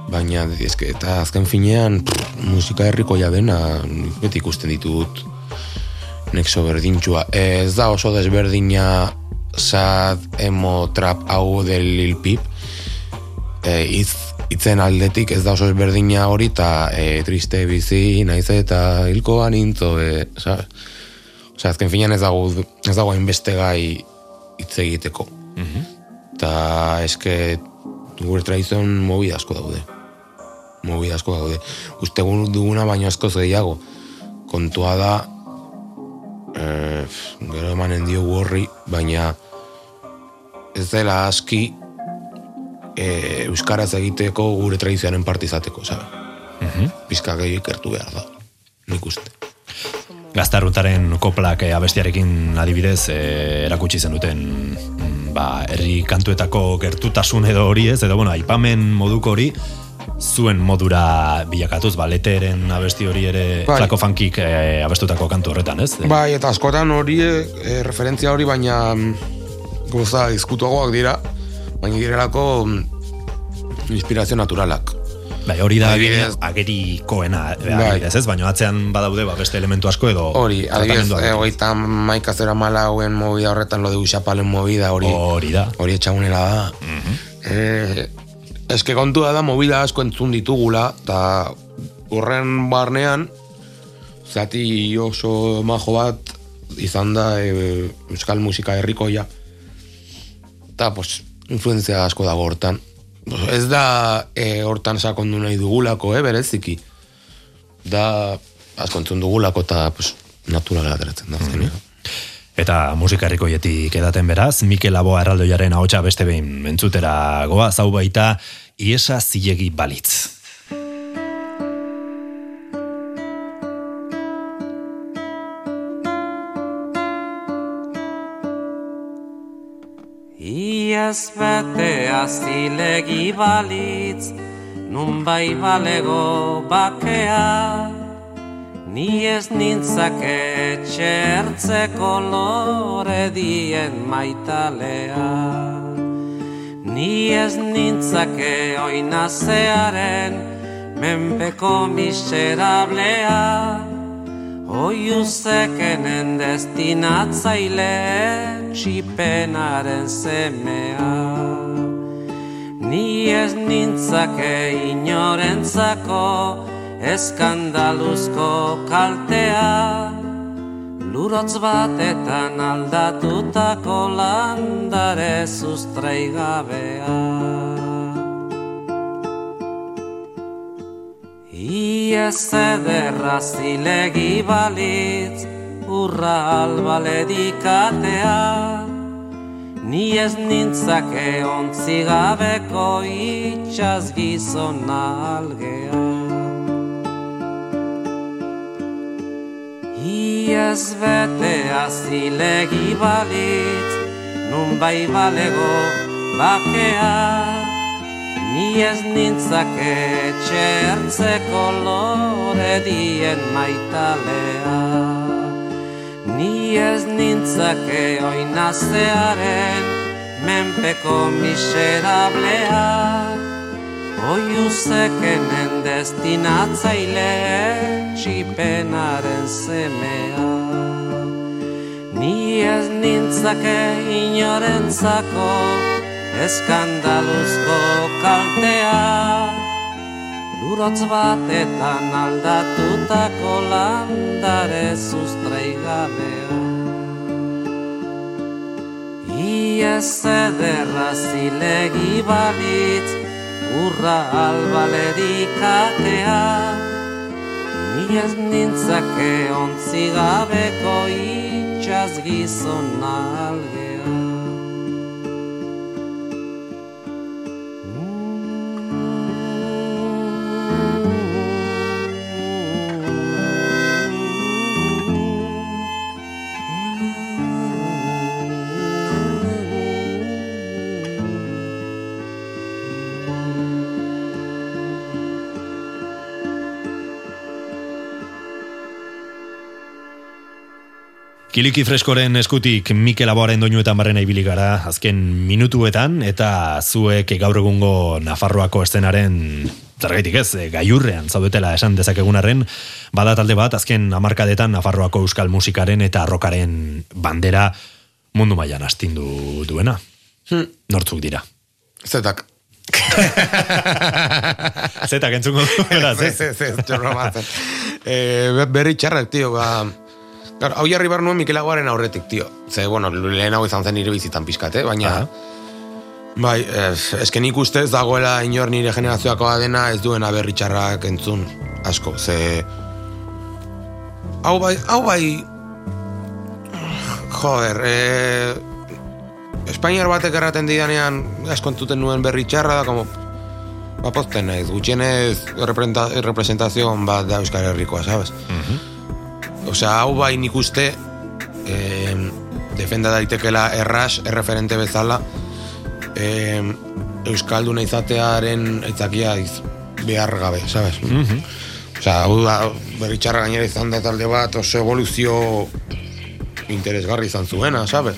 Baina, eske, eta azken finean, pff, musika herrikoia dena, nik beti ikusten ditut nexo berdintxua. Ez da oso desberdina sad, emo, trap, hau del Lil Peep. E, itz, itzen aldetik ez da oso desberdina hori, eta e, triste bizi, naiz eta hilkoan intzo, e, sa, Osea, azken finean ez dago, ez dago hainbeste gai hitz egiteko. Eta eske gure tradizioan mobi asko daude. Mobi asko daude. Uste gu- duguna baino askoz gehiago. Kontua da, eh, gero emanen diogu horri, baina ez dela aski eh, euskaraz egiteko gure tradizioaren parte izateko, sabe? Pizka gehi ikertu behar da, nik uste. Gaztarruntaren koplak eh, abestiarekin adibidez eh, erakutsi zen duten mm, ba, herri kantuetako gertutasun edo hori ez, edo bueno, aipamen moduko hori zuen modura bilakatuz, ba, leteren abesti hori ere Bai. flako funkik eh, abestutako kantu horretan, ez? Bai, eta askotan hori, e, referentzia hori, baina mm, goza izkutuagoak dira, baina direlako mm, inspirazio naturalak. Bai, hori da Adibidez- agerikoena, eh, Bai. adibidez, ez? Baina atzean badaude ba, beste elementu asko edo Hori, adibidez, e, hogeita maika zera malauen movida horretan, lo de Uxapalen movida hori, Hori da. hori etxagunela da. Eh, eske kontua da, movida asko entzun ditugula, eta horren barnean, zati oso majo bat izan da e, euskal musika herrikoia. Eta, pues, influenzia asko dago hortan. Ez da e, hortan sakondu nahi dugulako, eh, bereziki. Da, asko entzun dugulako, eta, pues, naturala ateratzen da. azkenean. Eta musika herrikoietik edaten beraz, Mikel Aboa erraldoiaren ahotsa beste behin entzutera goa, zau baita, iesa zilegi balitz. Iaz betea zilegi balitz, nun bai balego bakea, ni ez nintzake etxertzeko lore dien maitalea. Ni ez nintzake oinazearen menpeko miserablea, Oiuzekenen destinatzaile txipenaren semea. Ni ez nintzake inorentzako eskandaluzko kaltea, Lurotz batetan aldatutako landare sustraigabea. Iez ederra zilegi balitz, urra albale dikatea, ni ez nintzake ontzi gabeko itxaz gizona algea. Iez betea zilegi balitz, nun bai balego bakea, Ni ez nintzake txertzeko lore dien maitalea. Ni ez nintzake oinazearen menpeko miserablea. Oiuzekenen destinatzaile txipenaren semea. Ni ez nintzake inorentzako eskandaluzko kaltea. Lurotz batetan aldatutako landare sustraigabea. Iez ederra zilegi balitz urra albalerik atea, ni ez nintzake ontzi gabeko itxaz gizon algea. Kiliki freskoren eskutik Mikel Aboaren doinuetan barrena ibili gara azken minutuetan eta zuek gaur egungo Nafarroako estenaren zergaitik ez, e, gaiurrean zaudetela esan dezakegunarren, bada talde bat azken hamarkadetan Nafarroako euskal musikaren eta rokaren bandera mundu mailan astindu duena. Hmm. Nortzuk dira. Zetak. Zetak entzungo du, beraz, Ez, eh? ez, ez. Eh, be- berri txarrak, tio, ba... Claro, hau jarri behar nuen Mikel Aguaren aurretik, tio. Ze, bueno, lehen hau izan zen nire bizitan pizkat, eh? baina... Aha. Bai, ez, esken nik ustez dagoela inor nire generazioakoa dena ez duena berri txarrak entzun asko, ze... Hau bai, hau bai... Joder, eh... Espainiar batek erraten didanean askontzuten nuen berri txarra da, como... Ba, pozten naiz, gutxienez representa- representazio bat da Euskal Herrikoa, sabes? Osea, hau bai nik uste eh, defenda daitekela erras, erreferente bezala eh, Euskalduna izatearen aitzakia iz, behar gabe, sabes? Osea, hau da, berritxarra gainera izan da talde bat oso evoluzio interesgarri izan zuena, sabes?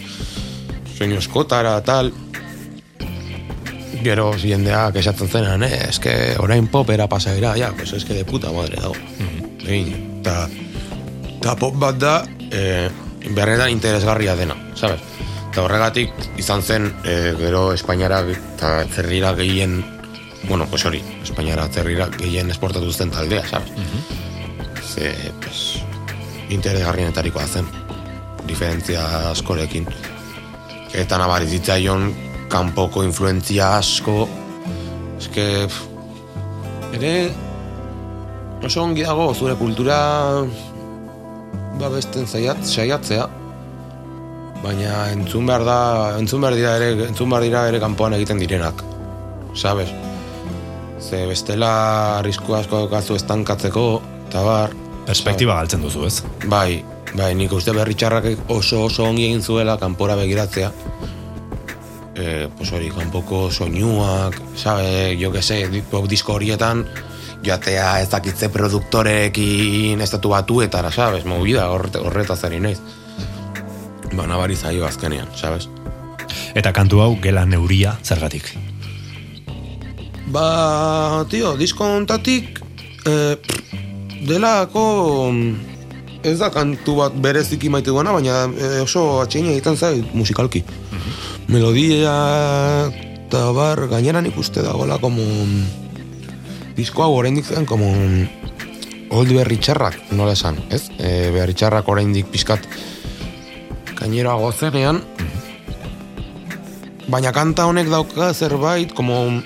Soinu eskotara, tal... Gero jendeak esatzen zenan, eh, eske orain popera pasaera, ja, pues eske de puta madre dago. Egin, eta eta pop bat da, eh, berretan interesgarria dena, sabes? Eta horregatik izan zen, eh, gero Espainiara eta zerrira gehien, bueno, pues hori, Espainiara zerrira gehien esportatu zen taldea, sabes? Ze, pues, interesgarrienetarikoa zen, diferentzia askorekin. Eta nabari zitzaion kanpoko influentzia asko, eske, pff, ere, oso ongi dago zure kultura babesten zaiat, saiatzea, baina entzun behar da, entzun behar dira ere, entzun behar dira ere kanpoan egiten direnak, sabes? Ze bestela arrisku asko daukazu estankatzeko, eta bar, Perspektiba galtzen duzu, ez? Bai, bai, nik uste berri txarrak oso oso ongi egin zuela kanpora begiratzea. E, pues hori, kanpoko soinuak, sabe, jo que se, pop disko horietan, joatea ez dakitze produktorekin estatu batuetara, sabes, movida horret, horretaz ari naiz. Ba, nabari zaio azkenean, sabes? Eta kantu hau gela neuria zergatik. Ba, tio, disko ontatik eh, delako mm, ez da kantu bat bereziki maite duena, baina eh, oso atxeina egiten zait musikalki. Melodia eta bar, gainera nik uste dagoela como mm, disko hau oraindik zen como mm, old berri txarrak, nola esan, ez? E, berri txarrak oraindik pixkat gainera gozenean, baina kanta honek dauka zerbait, como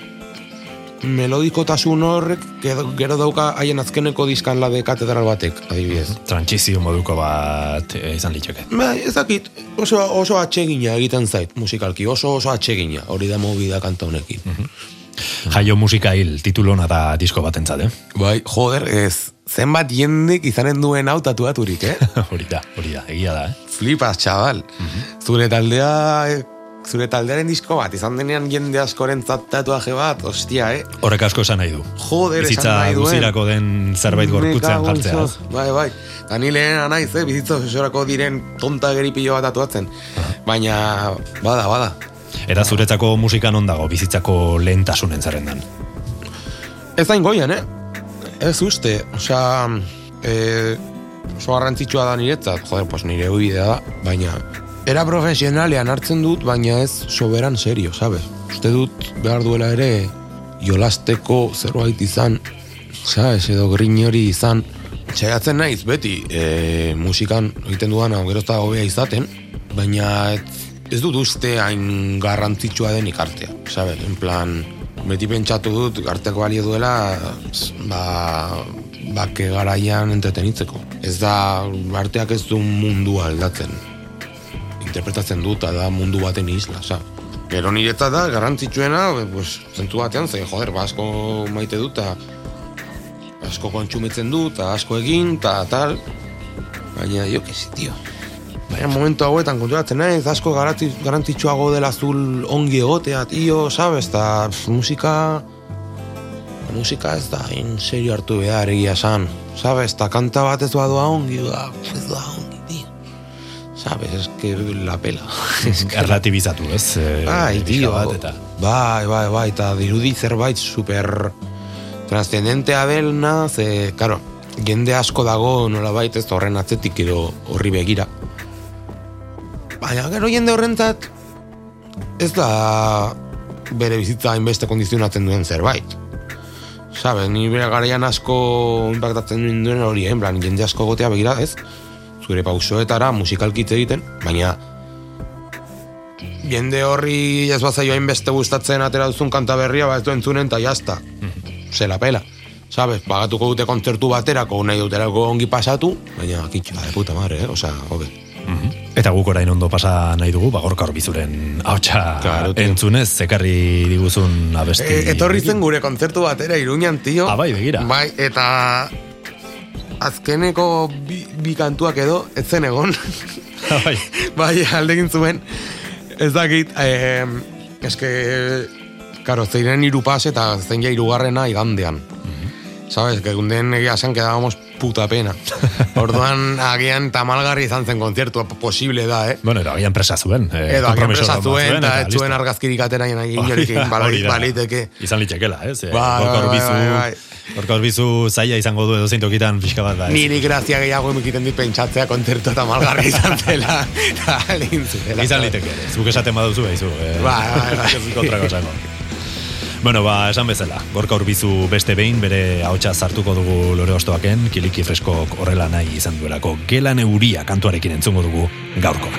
melodikotasun horrek gero, dauka haien azkeneko diskan la de katedral batek, adibidez. Trantsizio moduko bat eh, izan litzake. Bai, ez dakit, oso, oso atsegina egiten zait musikalki, oso oso atsegina, hori da movida kanta honekin. Jaio musika hil titulona da disko batentzat, eh? Bai, joder, ez, zenbat jendek izanen duen hau tatuaturik, eh? hori da, hori da, egia da, eh? Flipas, chaval. Zure taldea, eh, zure taldearen disko bat, izan denean jende askoren tatuaje bat, ostia, eh? Horrek asko esan nahi du. Joder, esan Bizitza nahi duen. guzirako den zerbait gorputzean jartzea. zos. Bai, bai. Da ni lehena naiz, eh, bizitza osorako diren tonta geripillo bat atuatzen. Baina, bada, bada. Eta zuretzako musika non dago bizitzako lehentasunen zerrendan. Ez zain goian, eh? Ez uste, osea, eh, oso garrantzitsua da niretzat, joder, pues nire ubidea da, baina era profesionalean hartzen dut, baina ez soberan serio, sabes? Uste dut behar duela ere jolasteko zerbait izan, sabes, edo grin hori izan, Saiatzen naiz, beti, e, musikan egiten dudan hau da hobea izaten, baina ez, ez dut uste hain garrantzitsua den ikartea, sabe? En plan, beti pentsatu dut arteko balio duela ba, bake garaian entretenitzeko. Ez da, arteak ez du mundua aldatzen. Interpretatzen dut, da mundu baten isla, sa. Gero niretzat da, garrantzitsuena, pues, zentu batean, ze, joder, ba, asko maite dut, asko kontsumitzen dut, asko egin, eta tal. Baina, jo, kezi, tio. Baina momentu hauetan konturatzen naiz, asko garrantzitsuago dela azul ongi egotea, tio, sabes, eta musika... Musika ez da, in serio hartu behar egia esan. Sabes, eta kanta bat ez doa ongi, ba, ez doa ongi, tio. Sabes, es que la pela. Erlatibizatu, ez? Eh, Bai, tio, bai, bai, bai, eta dirudi zerbait super transcendentea delna, ze, karo, jende asko dago nolabait ez horren atzetik edo horri begira. Baina, gero jende horrentzat, ez da bere bizitza hainbeste kondizionatzen duen zerbait. Sabe, ni bere garaian asko impactatzen duen hori, eh? en plan, jende asko gotea begira, ez? Zure pausoetara musikalkitze egiten, baina jende horri ez bazaio hainbeste gustatzen atera duzun kanta berria, ba ez du entzunen eta jazta. Se la pela. Sabes, pagatuko dute kontzertu baterako nahi duterako ongi pasatu, baina kitxo, de puta madre, eh? Osa, hobe. Eta guk orain ondo pasa nahi dugu, ba, gorka horbizuren hautsa Claro, entzunez, zekarri diguzun abesti. E, etorri zen gure kontzertu batera Iruñan, tio. Ah, bai, begira. Bai, eta azkeneko bi, bi kantuak edo, ez zen egon. bai. bai, aldegin zuen. Ez dakit, eh, eske, karo, zeiren iru pas eta zein ja irugarrena igandean. Sabes, que gunden egia esan quedábamos puta pena. Orduan, agian tamalgarri izan zen kontzertua, posible da, eh? Bueno, edo agian presa zuen. Eh, Edo, agian presa zuen, eta ez listo. zuen argazkirik atera da, da. baliteke. Izan litxekela, ez? Eh, gorka bai, horbizu, zaila izango du edo tokitan pixka bat da. ez? Niri grazia gehiago emikiten dit pentsatzea kontzertu eta malgarri izan zela. Eta. Izan liteke, zuk esaten baduzu behizu. Eh, Bai, bai, Bueno, ba, esan bezala, gorka urbizu beste behin bere ahotsa sartuko dugu lore ostoaken, kiliki freskok horrela nahi izan duelako. Gelan euria kantuarekin entzungo dugu gaurko.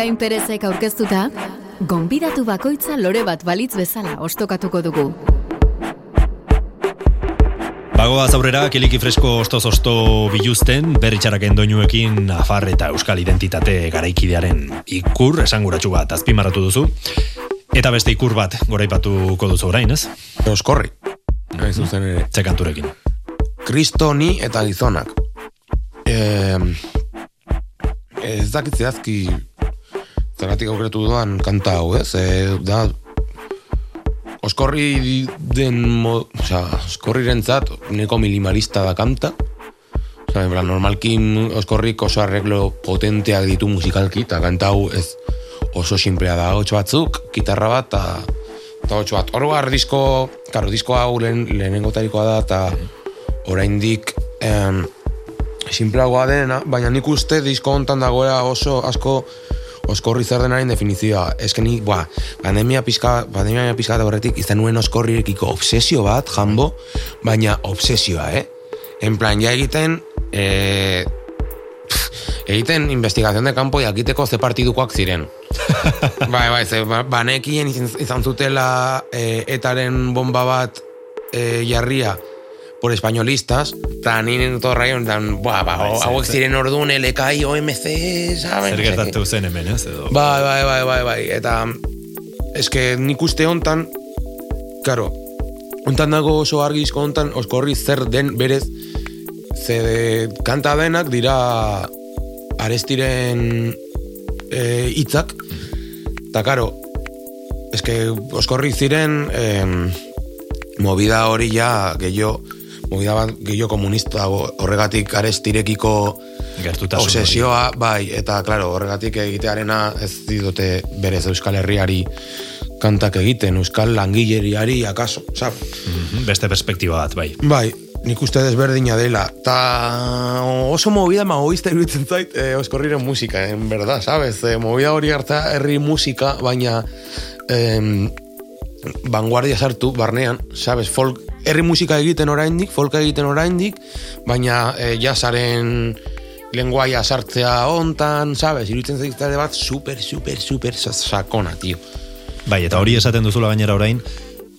Ekain Perezek aurkeztuta, gonbidatu bakoitza lore bat balitz bezala ostokatuko dugu. Bagoaz aurrera, kiliki fresko ostoz-osto biluzten, berritxaraken doinuekin afar eta euskal identitate garaikidearen ikur esanguratsu bat azpimarratu duzu. Eta beste ikur bat goraipatuko duzu orain, ez? Oskorri. Hain zuzen ere. Ze kanturekin. Kristo ni eta gizonak. Eh, ez dakit zehazki zeratik aurretu duan kanta hau, ez? E, da, oskorri den, mo, oza, oskorri rentzat, neko minimalista da kanta. Oza, en normalkin oskorrik oso arreglo potenteak ditu musikalki, eta kanta hau ez oso simplea da, hotx batzuk, gitarra bat, eta eta hotx bat. Oro har disko, karo, disko hau lehen, lehenengo tarikoa da, eta oraindik em, simpleagoa dena, baina nik uste disko hontan dagoela oso asko oskorri zer denaren definizioa. Ez bua, pandemia pizka, pandemia pizka da horretik, izan nuen oskorrirekiko obsesio bat, jambo, baina obsesioa, eh? En plan, ja egiten, eh, pff, egiten investigación de campo jakiteko ze partidukoak ziren. bai, bai, ze, ba, banekien izan, zutela eh, etaren bomba bat eh, jarria, por españolistas, ninen todo raio, dan, ba, ba, Bai, hauek ziren orduan LKI, OMC, saben? Zer gertatu zen hemen, ez? Edo. Bai, bai, bai, bai, bai, eta eske nik uste hontan, karo, hontan dago oso argizko hontan, oskorri zer den berez, ze kanta denak dira arestiren eh, hitzak, eta karo, eske oskorri ziren em, movida hori ja gehiago, movida bat gehiago komunista dago, horregatik arestirekiko Gertutasun obsesioa, bai, eta claro, horregatik egitearena ez diote berez Euskal Herriari kantak egiten, Euskal langileriari akaso, sab? Mhm, Beste perspektiba bat, bai. Bai, nik uste desberdina dela. Ta oso movida magoista iruditzen zait eh, oskorriren musika, en verdad, sabes? Eh, movida hori harta herri musika, baina em, vanguardia sartu barnean, sabes? Folk, herri musika egiten oraindik, folka egiten oraindik, baina eh, jasaren lenguaia sartzea hontan, sabes? Iruditzen zait talde bat super, super, super sa- sakona, tio. Bai, eta hori esaten duzula gainera orain,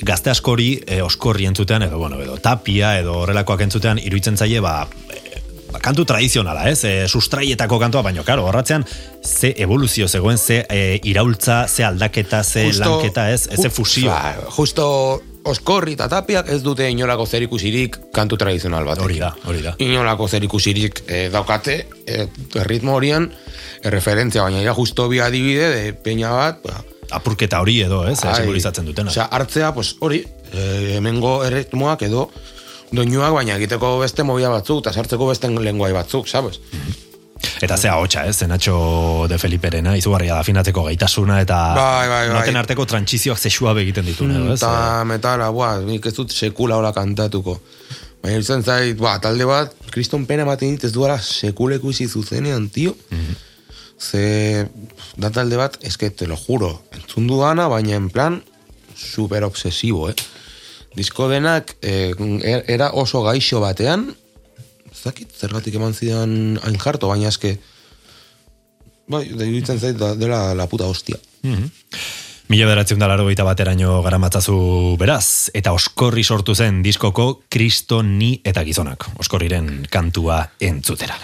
gazte askori e, oskorri entzutean, edo, bueno, edo tapia, edo horrelakoak entzutean, iruditzen zaie, ba, e, ba, kantu tradizionala, ez? E, sustraietako kantua, baino, karo, horratzean, ze evoluzio zegoen, ze e, iraultza, ze aldaketa, ze lanketa, ez? Ze fusio. Ba, justo oskorri eta tapiak ez dute inolako zerikusirik kantu tradizional bat. Hori da, hori da. Inolako zerikusirik eh, daukate, eh, erritmo horian, erreferentzia, baina ja justo bi adibide de peña bat, ba, Apurketa hori edo, ez? ai, Simbolizatzen dutena. Osea, hartzea, pues, hori, eh, hemengo erritmoak edo doinuak, baina egiteko beste movida batzuk, eta sartzeko beste lenguai batzuk, sabes? Eta zea hotxa, ez? Zenatxo de Feliperena, izugarria da finatzeko gaitasuna, eta Bai, bai, bai. noten arteko trantsizioak zexua egiten ditu, edo, ez? Eta metala, buah, nik ez dut sekula hola kantatuko. Baina izan zait, buah, talde bat, kriston pena baten dit ez duara sekule ikusi zuzenean, tio. Ze, da talde bat, que te lo juro, entzun dudana, baina en plan, super obsesibo, eh? Disko denak, eh, er- era oso gaixo batean, ez dakit, zergatik eman zidan hain jarto, baina eske, bai, da iruditzen zait, da, dela la puta hostia. Mila beratzen da laro bateraino garamatzazu beraz, eta oskorri sortu zen diskoko Kristo ni eta gizonak. Oskorriren kantua entzutera.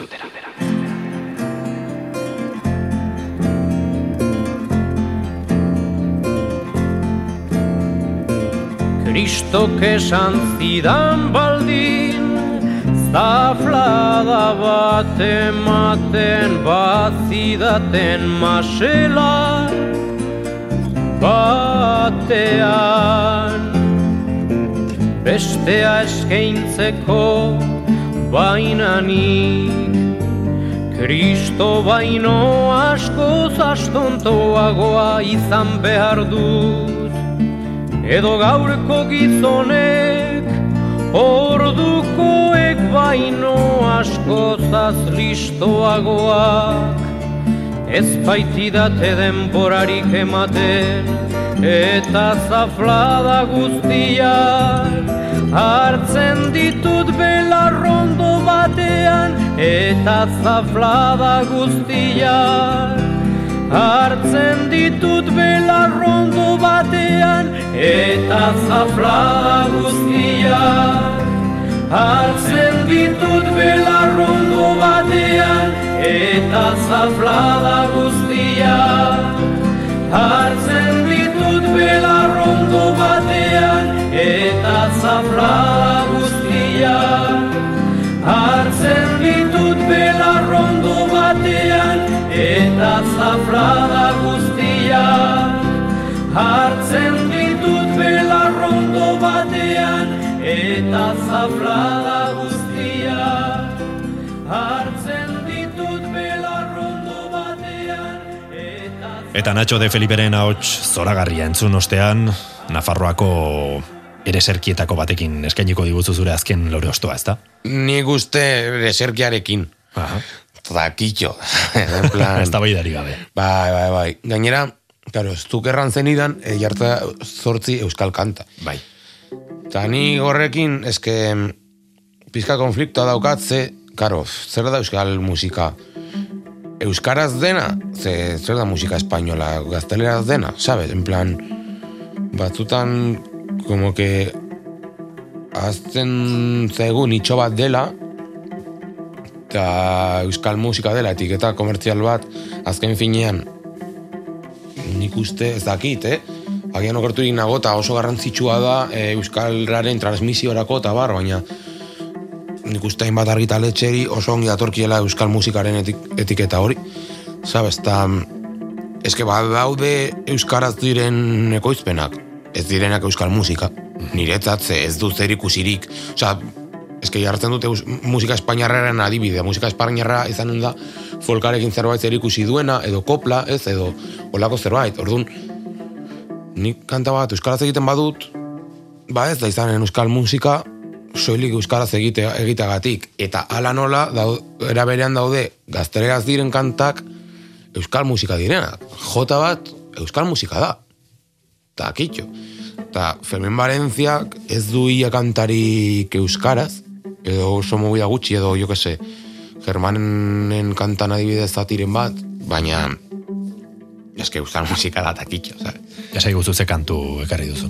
Kristok esan zidan baldin Zaflada bat ematen bazidaten masela Batean. Bestea eskaintzeko bainanik Kristo baino askoz astontoagoa izan behar dut. Edo gaurko gizonek Ordukoek baino askozaz listoagoak Ez baitidate denborarik ematen Eta zaflada guztiak. Hartzen ditut belarrondo batean Eta zaflada guztiak Hartzen ditut belarrondo batean Eta zaflada guztiak. Hartzen ditut belarrondo batean Eta zaflada guztiak. Hartzen ditut belarrondo batean Eta zaflada guztiak. Hartzen ditut belarrondo batean Eta zaflada guztiak Hartzen ditut belarrondo batean Eta zaflada guztiak Hartzen ditut belarrondo batean Eta Eta Nacho de Feliperen ahots zoragarria entzun ostean, Nafarroako ereserkietako batekin eskainiko diguzu zure azken lore ostoa, ezta? Nik uste eserkiarekin. Aha. Zakitxo. en plan... Ez gabe. Bai, bai, bai. Gainera, claro, ez duk erran zenidan, e, jarta zortzi euskal kanta. Bai. Eta ni horrekin, eske, pizka konfliktoa daukatze, karo, zer da euskal musika? Euskaraz dena, ze, zer da musika espainola, gazteleraz dena, sabes? En plan, batzutan, como que, azten zaigu nitxo bat dela, eta euskal musika dela, etiketa komertzial bat, azken finean, nik uste ez dakit, eh? Agian okerturik nago eta oso garrantzitsua da e, euskalraren transmisiorako eta bar, baina nik uste hainbat argitaletxeri oso ongi datorkiela euskal musikaren etik, etiketa hori. Sabes, eta eske bat daude euskaraz diren ekoizpenak, ez direnak euskal musika. Niretzat ez du zer ikusirik. Osea, eske jartzen dute musika espainiarraren adibide. Musika espainiarra izanen da folkarekin zerbait zer ikusi duena, edo kopla, ez, edo olako zerbait. Orduan, nik kanta bat euskaraz egiten badut, ba ez da izanen euskal musika, soilik euskaraz egite, egiteagatik. Eta ala nola, dau, era berean daude, gaztereaz diren kantak, euskal musika direnak. Jota bat, euskal musika da. Ta kitxo. Ta Fermin Valentziak ez du ia kantarik euskaraz, edo oso movida gutxi, edo jo que se, Germanen kantan adibidez zatiren bat, baina eske euskal musika da takitxo, ¿sabes? Jasai guzu ze kantu ekarri duzu.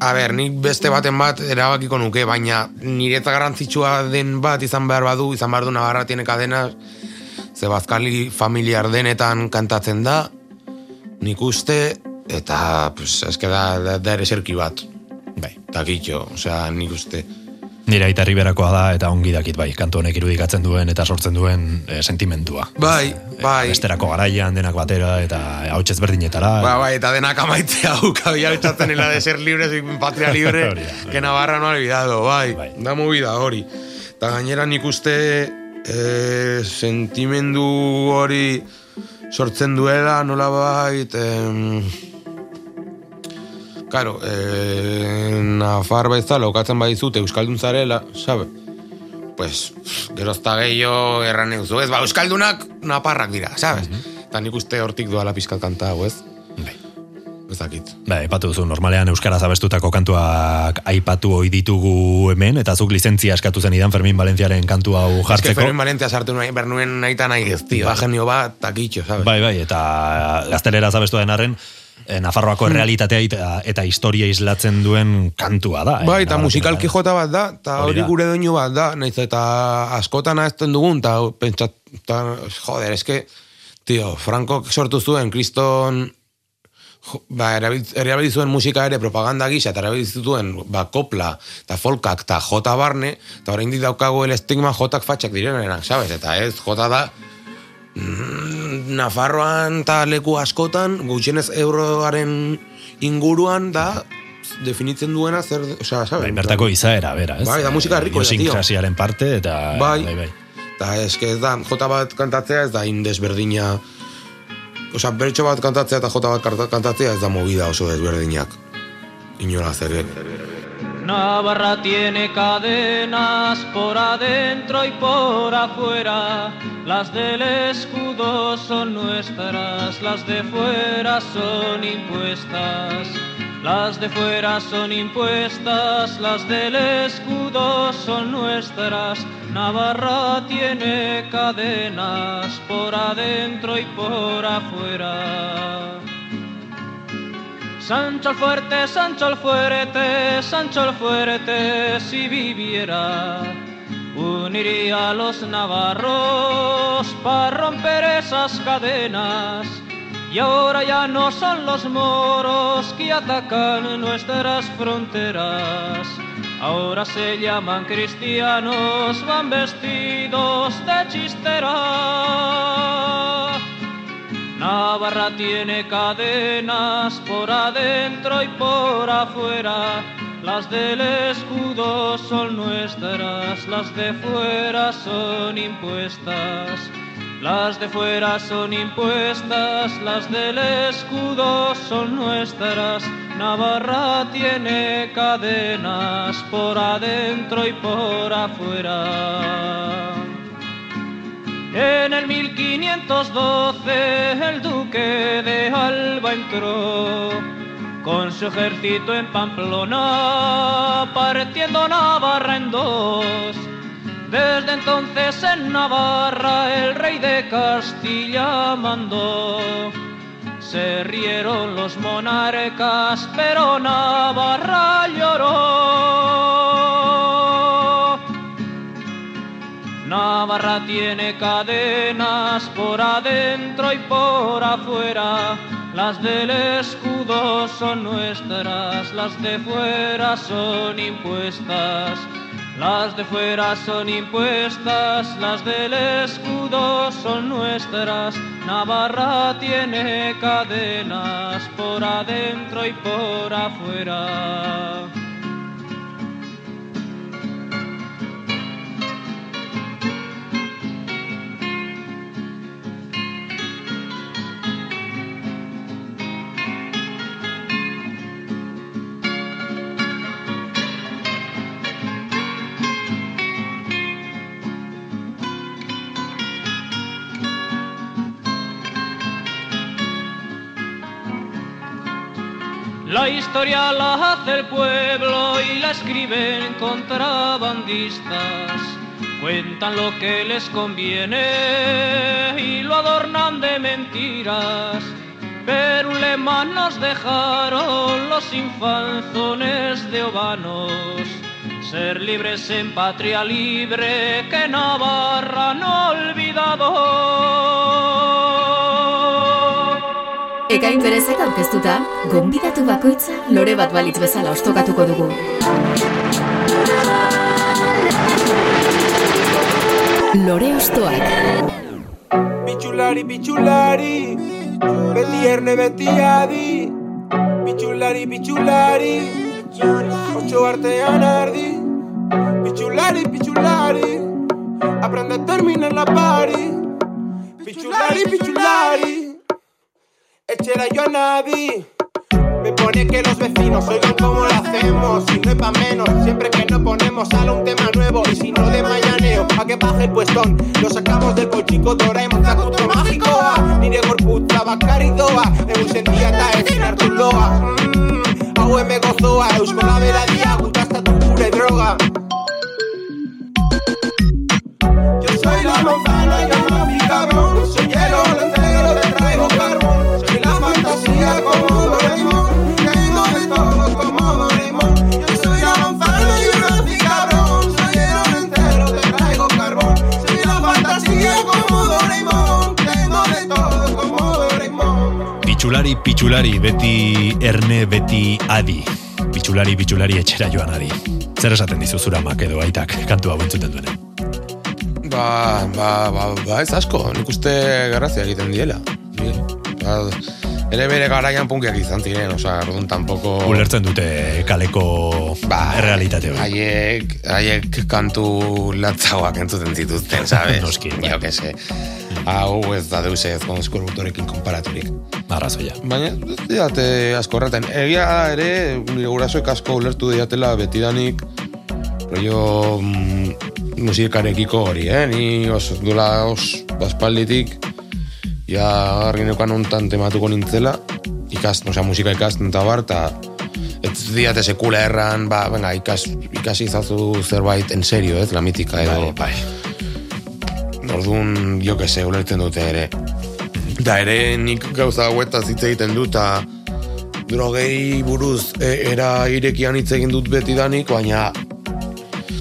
A ber, nik beste baten bat erabakiko nuke, baina niretza garrantzitsua den bat izan behar badu, izan behar du Navarra tiene cadenas, ze bazkali familiar denetan kantatzen da, nik uste, eta, pues, eske da, da, da ere serki bat. Bai. Takitxo, osea, nik uste. Nire aita riberakoa da eta ongi dakit bai, kantu honek irudikatzen duen eta sortzen duen e, sentimentua. Bai, bai. Besterako garaian denak batera eta hauts ezberdinetara. Ba, bai, eta denak amaitzea uka bialtzatzen en la de ser libre, patria libre, que Navarra no ha olvidado, bai, Bai. da movida hori. Eta gainera nik uste eh, sentimendu hori sortzen duela, nola bait, em, Claro, eh, Nafar bezala okatzen badizute Euskaldun zarela, sabe? Pues, gero ezta gehiago erran euzu, ez, ba, Euskaldunak naparrak dira, sabes? Eta nik uste hortik doala pizkat kanta hau, ez? Bai. Ez dakit. Ba, aipatu duzu, normalean euskaraz abestutako kantuak aipatu ohi ditugu hemen, eta zuk lizentzia eskatu zen idan Fermin Valentziaren kantu hau Ez que jartzeko. Fermin Valentia sartu nahi, bernuen nahi eta nahi ez, tío. Ba, genio bat, takitxo, sabes? Bai, bai, eta gaztelera abestu den arren, Nafarroako realitatea eta, eta historia islatzen duen kantua da. eh, Bai, eta musikalki jota bat da, eta Hori gure doinu bat da, naiz eta askotan azten dugun, eta pentsat, ta, joder, eske, tio, Franco sortu zuen, kriston, jo, ba, erabil- erabili zuen musika ere propaganda gisa, eta erabili zituen, ba, kopla, eta folkak, eta jota barne, eta orain daukago el estigma jotak fatxak direnenak, sabes? Eta ez, jota da, Nafarroan eta leku askotan, gutxienez euroaren inguruan da, definitzen duena zer, osea, sabes? Bai, bertako izaera, bera, ez? Bai, da musika herrikoa, tio. Idiosincrasiaren parte, eta... Bai. bai, bai. Eta eske ez da, jota bat kantatzea ez da indesberdina Osa, bertso bat kantatzea eta jota bat kantatzea ez da movida oso desberdinak Inolaz ere Navarra tiene cadenas por adentro y por afuera. Las del escudo son nuestras, las de fuera son impuestas. Las de fuera son impuestas, las del escudo son nuestras. Navarra tiene cadenas por adentro y por afuera. Sancho el fuerte, Sancho el fuerte, Sancho el fuerte, si viviera, uniría a los navarros para romper esas cadenas. Y ahora ya no son los moros que atacan nuestras fronteras. Ahora se llaman cristianos, van vestidos de chistera. Navarra tiene cadenas por adentro y por afuera. Las del escudo son nuestras, las de fuera son impuestas. Las de fuera son impuestas, las del escudo son nuestras. Navarra tiene cadenas por adentro y por afuera. En el 1512 el duque de Alba entró con su ejército en Pamplona, partiendo Navarra en dos. Desde entonces en Navarra el rey de Castilla mandó. Se rieron los monarcas, pero Navarra tiene cadenas por adentro y por afuera. Las del escudo son nuestras, las de fuera son impuestas. Las de fuera son impuestas, las del escudo son nuestras. Navarra tiene cadenas por adentro y por afuera. Historia la hace el pueblo y la escriben contrabandistas. Cuentan lo que les conviene y lo adornan de mentiras. Pero un lema nos dejaron los infanzones de Obanos. Ser libres en patria libre que Navarra no olvidado. Ekain berezek aurkeztuta, gonbidatu bakoitza lore bat balitz bezala ostokatuko dugu. Lore ostoak. Bitxulari, bitxulari, beti erne beti adi. Bitxulari, bitxulari, otxo artean ardi. Bitxulari, bitxulari, aprende a terminar la pari. Bitxulari, bitxulari, etxera joan adi. Me pone que los vecinos oigan cómo lo hacemos. Si no es pa' menos, siempre que no ponemos Sale un tema nuevo. Y si no de mañaneo Pa' que baje el puestón, lo sacamos del polchico Doraemon, zakuto magikoa Nire gorputza bakari doa Egun sentia eta ezin hartu loa. Mm, Hau eme gozoa, eusko laberadia Gutastatu gure droga. Yo soy la manzana, yo Pitxulari, pitxulari, beti erne, beti adi. Pitxulari, pitxulari, etxera joan adi. Zer esaten dizu zura mak edo aitak kantu hau entzuten duenen? Ba, ba, ba, ba, ez asko, nik uste garrazia egiten diela. Ba, ere bere garaian punkiak izan ziren, oza, orduan tampoko... Ulertzen dute kaleko Ba, errealitate hori. Haiek, haiek kantu latzauak entzuten zituzten, sabes? Noski, bai. Jo, que se. Hau ez da deus ez konskorbutorekin konparaturik. Arrazoia. Baina, diate asko erraten. Egia ere, nire gurasoek asko ulertu diatela betidanik, rollo mm, musikarekiko hori, eh? Ni os, duela os baspalditik, ja argi neukan ontan tematuko nintzela, ikast, osea, musika ikasten eta bar, eta ez diate sekula erran, ba, venga, ikas, ikasi izazu zerbait en serio, ez, la mitika edo. Bai, bai. Orduan, jo que se, ulertzen dute ere. Da ere nik gauza hauetaz hitz egiten dut, eta drogei buruz e, era irekian hitz egin dut beti danik, baina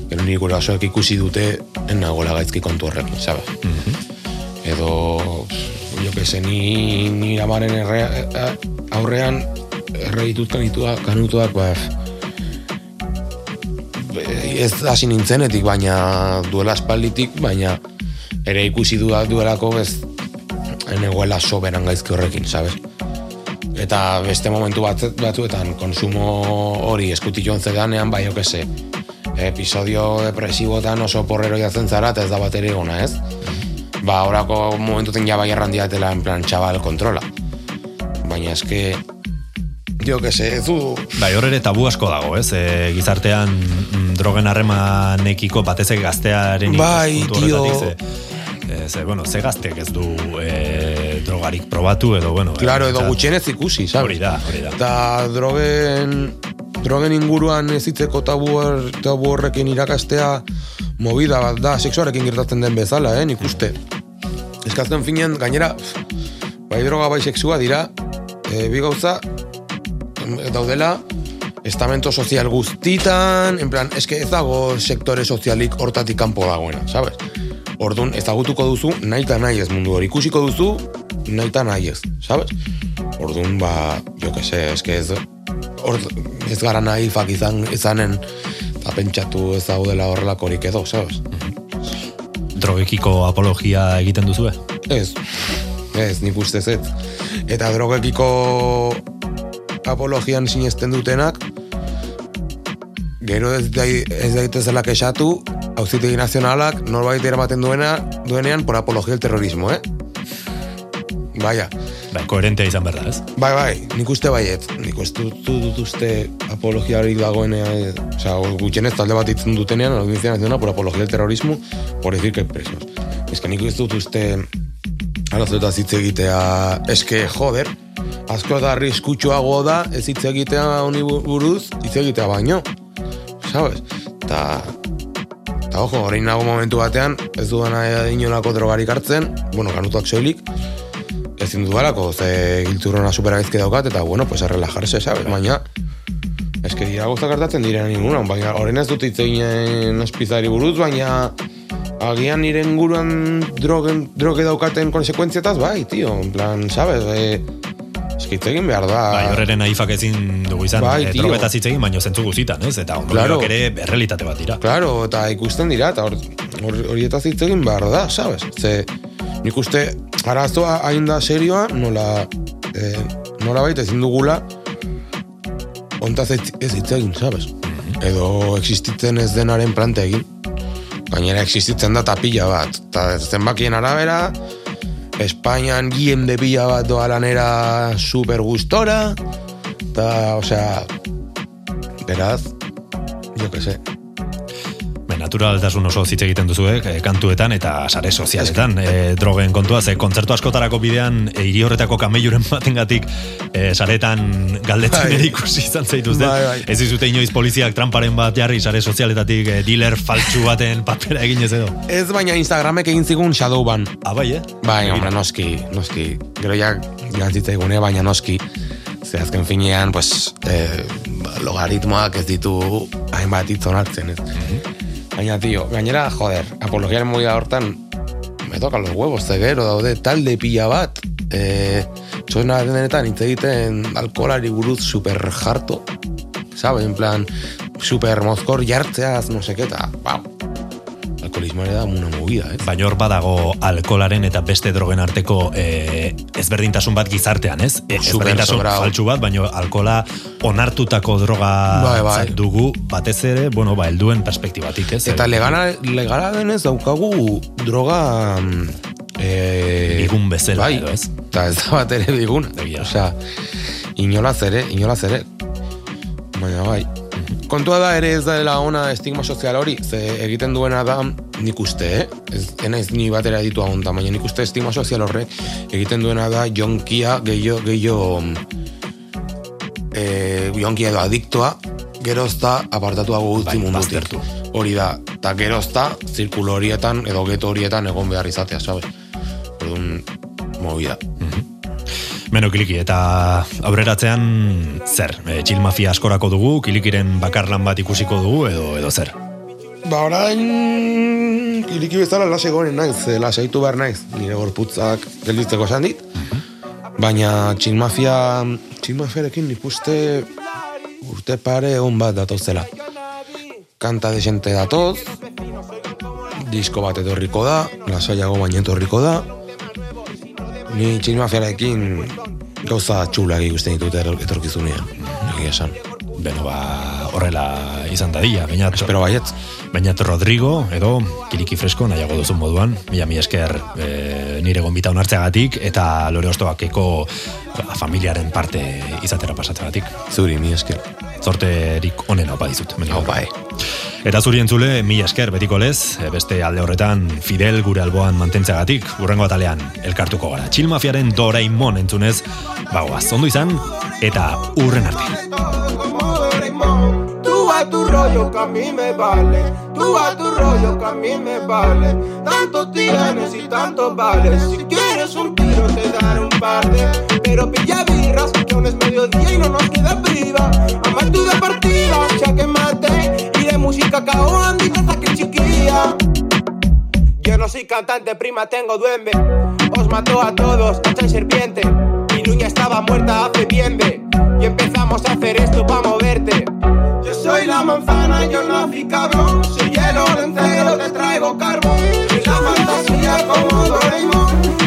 gero nik gurasoek ikusi dute enagoela gaizki kontu horrekin, sabe? Edo, jo que se, ni, ni amaren erre, eh, aurrean erre ditut kanituak, kanutuak, ba, ez hasi nintzenetik, baina duela espalditik, baina ere ikusi du duelako ez enegoela soberan gaizki horrekin, sabes? Eta beste momentu bat, batzuetan konsumo hori eskuti joan zedanean, bai, jo se, episodio depresibotan oso porrero jatzen zara, eta ez da bat ere ona, ez? Ba, orako momentuten ja bai errandiatela, en plan, txabal, kontrola. Baina eske, jo que se, du, Bai, hor ere tabu asko dago, ez? E, gizartean mm, drogen harremanekiko batez ere gaztearen Bai, tio. E, ze, bueno, ze gaztek ez du e, drogarik probatu edo, bueno. claro, edo gutxienez ikusi, sabes? Hori da, hori da. Eta drogen, drogen inguruan ezitzeko tabu, tabu horrekin irakastea movida bat da, sexuarekin gertatzen den bezala, eh, nik uste. Eskazten finean, gainera, bai droga bai sexua dira, e, bi gauza, em, daudela, estamento sozial guztitan, en plan, eske ez dago sektore sozialik hortatik kanpo dagoena, sabes? Orduan, ezagutuko duzu, nahi eta nahi ez mundu hori. Ikusiko duzu, nahi eta nahi ez, sabes? Orduan, ba, jo que se, eske ez, or, ez gara naifak izan, izanen, eta pentsatu ez daudela horrelakorik edo, sabes? Drogekiko apologia egiten duzue? Ez, ez, nik ustez ez. Eta drogekiko apologian sinesten dutenak, gero ez, dai, ez daitezela kexatu, auzitegi nazionalak norbait eramaten duena, duenean por apologia del terrorismo, eh? Baia, Bai, koherentea izan behar da, ez? bai, bai, nik uste baiet, nik uste dut, dut uste apologia hori dagoenean, eh, osea, gutxenez talde bat itzen dutenean, la Audiencia Nacional por apologia del terrorismo, por decir que presos. Ez que nik ez dut uste arazoetaz hitz egitea, eske, joder, asko da arriskutsuago da ez hitz egitea honi bu- buruz, hitz egitea baino. Sabes? Ta, ta ojo, orain nago momentu batean, ez dudana inolako drogarik hartzen, bueno, kanutuak soilik, ezin dudalako, ze giltzurrona superagaizke daukat, eta bueno, pues a relajarse, sabes? Baina, eske dira guztak hartatzen dira ninguna, baina orain ez dut hitz egin ospizari buruz, baina agian nire inguruan drogen, droge daukaten konsekuentziataz, bai, tio, en plan, sabes? E, eske hitz egin behar da. Bai, horreren naifak ezin dugu izan Bai, e, tio. drogetaz hitz egin, baino zentzu guztitan, ez? Eta ondorioak Claro. ere errealitate bat dira. Claro, eta ikusten dira, eta hor- hor- horietaz hitz egin behar da, sabes? Ze, nik uste, arazoa hain da serioa, nola, eh, nola baita ezin dugula, ontaz ez, hitz egin, sabes? Edo existitzen ez denaren plante egin. Gainera existitzen da tapila bat. Eta zenbakien arabera, Espainian gien de pila bat doa lanera super gustora, eta, osea, beraz, jo que sé, Bai, naturaltasun oso zitze egiten duzu, eh, kantuetan eta sare sozialetan, eh, drogen kontua, ze kontzertu askotarako bidean e, hiri horretako kameluren batengatik eh, saretan galdetzen Bai. ere ikusi izan zaituzte. Bai, bai. Ez dizute inoiz poliziak tramparen bat jarri sare sozialetatik eh, dealer faltsu baten papera egin ez edo. Ez baina Instagramek egin zigun shadow ban. Ah, bai, eh? Bai, hombre, noski, noski. Gero ja gantzitza egune, baina noski. Ze azken finean, pues, eh, ba, logaritmoak ez ditu hainbat hitz onartzen, ez. Baina, tio, gainera, joder, apologiaren movida hortan, me toca los huevos, ze gero daude talde pila bat, eh, txosna denetan hitz egiten alkoholari buruz super jarto, sabe, en plan, super mozkor jartzeaz, no seketa, wow. Alkoholismo ere da una movida, ez? Baina hor badago alkolaren eta beste drogen arteko eh, ezberdintasun bat gizartean, ez? E, ezberdintasun faltsu bat, baina alkola onartutako droga Bai, bai. dugu, batez ere, bueno, ba, helduen perspektibatik, ez? Eta legala, legala denez daukagu droga... mm, Eh, Bigun bezala, bai, edo, ez? Eta ez da bat ere biguna. Egia. Osea, inolaz ere, inolaz ere. Baina bai. Kontua da ere ez dela ona estigma sozial hori, ze egiten duena da nik uste, eh? Ez, enaiz ni batera ditu ahonta, baina nik uste estigma sozial horrek egiten duena da jonkia gehiago, gehiago e, bionki edo adiktoa, gerozta apartatuago utzi Bai, mundutik. Hori da, eta gerozta, zirkulo horietan, edo geto horietan egon behar izatea, sabes? Orduan, movida. Beno, kiliki, eta aurreratzean zer? E, txil mafia askorako dugu, kilikiren bakarlan bat ikusiko dugu, edo edo zer? Ba, orain, iriki bezala lase goren naiz, lasaitu behar naiz, nire gorputzak gelditzeko esan dit. Baina txilmafia, txilmafiarekin nik uste urte pare on bat datozela. Kanta desente datoz, disko bat etorriko da, lasaiago baina etorriko da. Ni txilmafiarekin gauza txulak ikusten ditut etorkizunean, egia esan. Beno, ba, horrela izan dadila, bainat, Espero baietz. bainat Rodrigo, edo kiliki fresko nahiago duzun moduan, mila mi esker e, nire gonbita onartzeagatik, eta lore ostoakeko ba, familiaren parte izatera pasatzeagatik. Zuri, mi esker. Zorterik onena opa dizut. hemendik Hau bai. Eta zuri entzule, mila esker betiko lez, e, beste alde horretan Fidel gure alboan mantentzeagatik, urrengo atalean elkartuko gara. Txil mafiaren Doraemon entzunez, bagoaz, ondo izan, eta urren arte. A tu rollo que a mí me vale. Tú a tu rollo que a mí me vale. Tanto tienes y tanto vales. Si quieres un tiro te daré un par de. Pero pilla birras, que aún es mediodía y no nos queda priva. Ama tú de partida, ya que mate. Y de música cao andita hasta que chiquilla. Yo no soy cantante, prima, tengo duende. Os mató a todos, hecha serpiente. Mi niña estaba muerta hace bien de. Y empezamos a hacer esto para moverte. Yo soy la manzana, yo nací cabrón. Soy el oro entero, te traigo carbón. Soy la fantasía como Doraemon.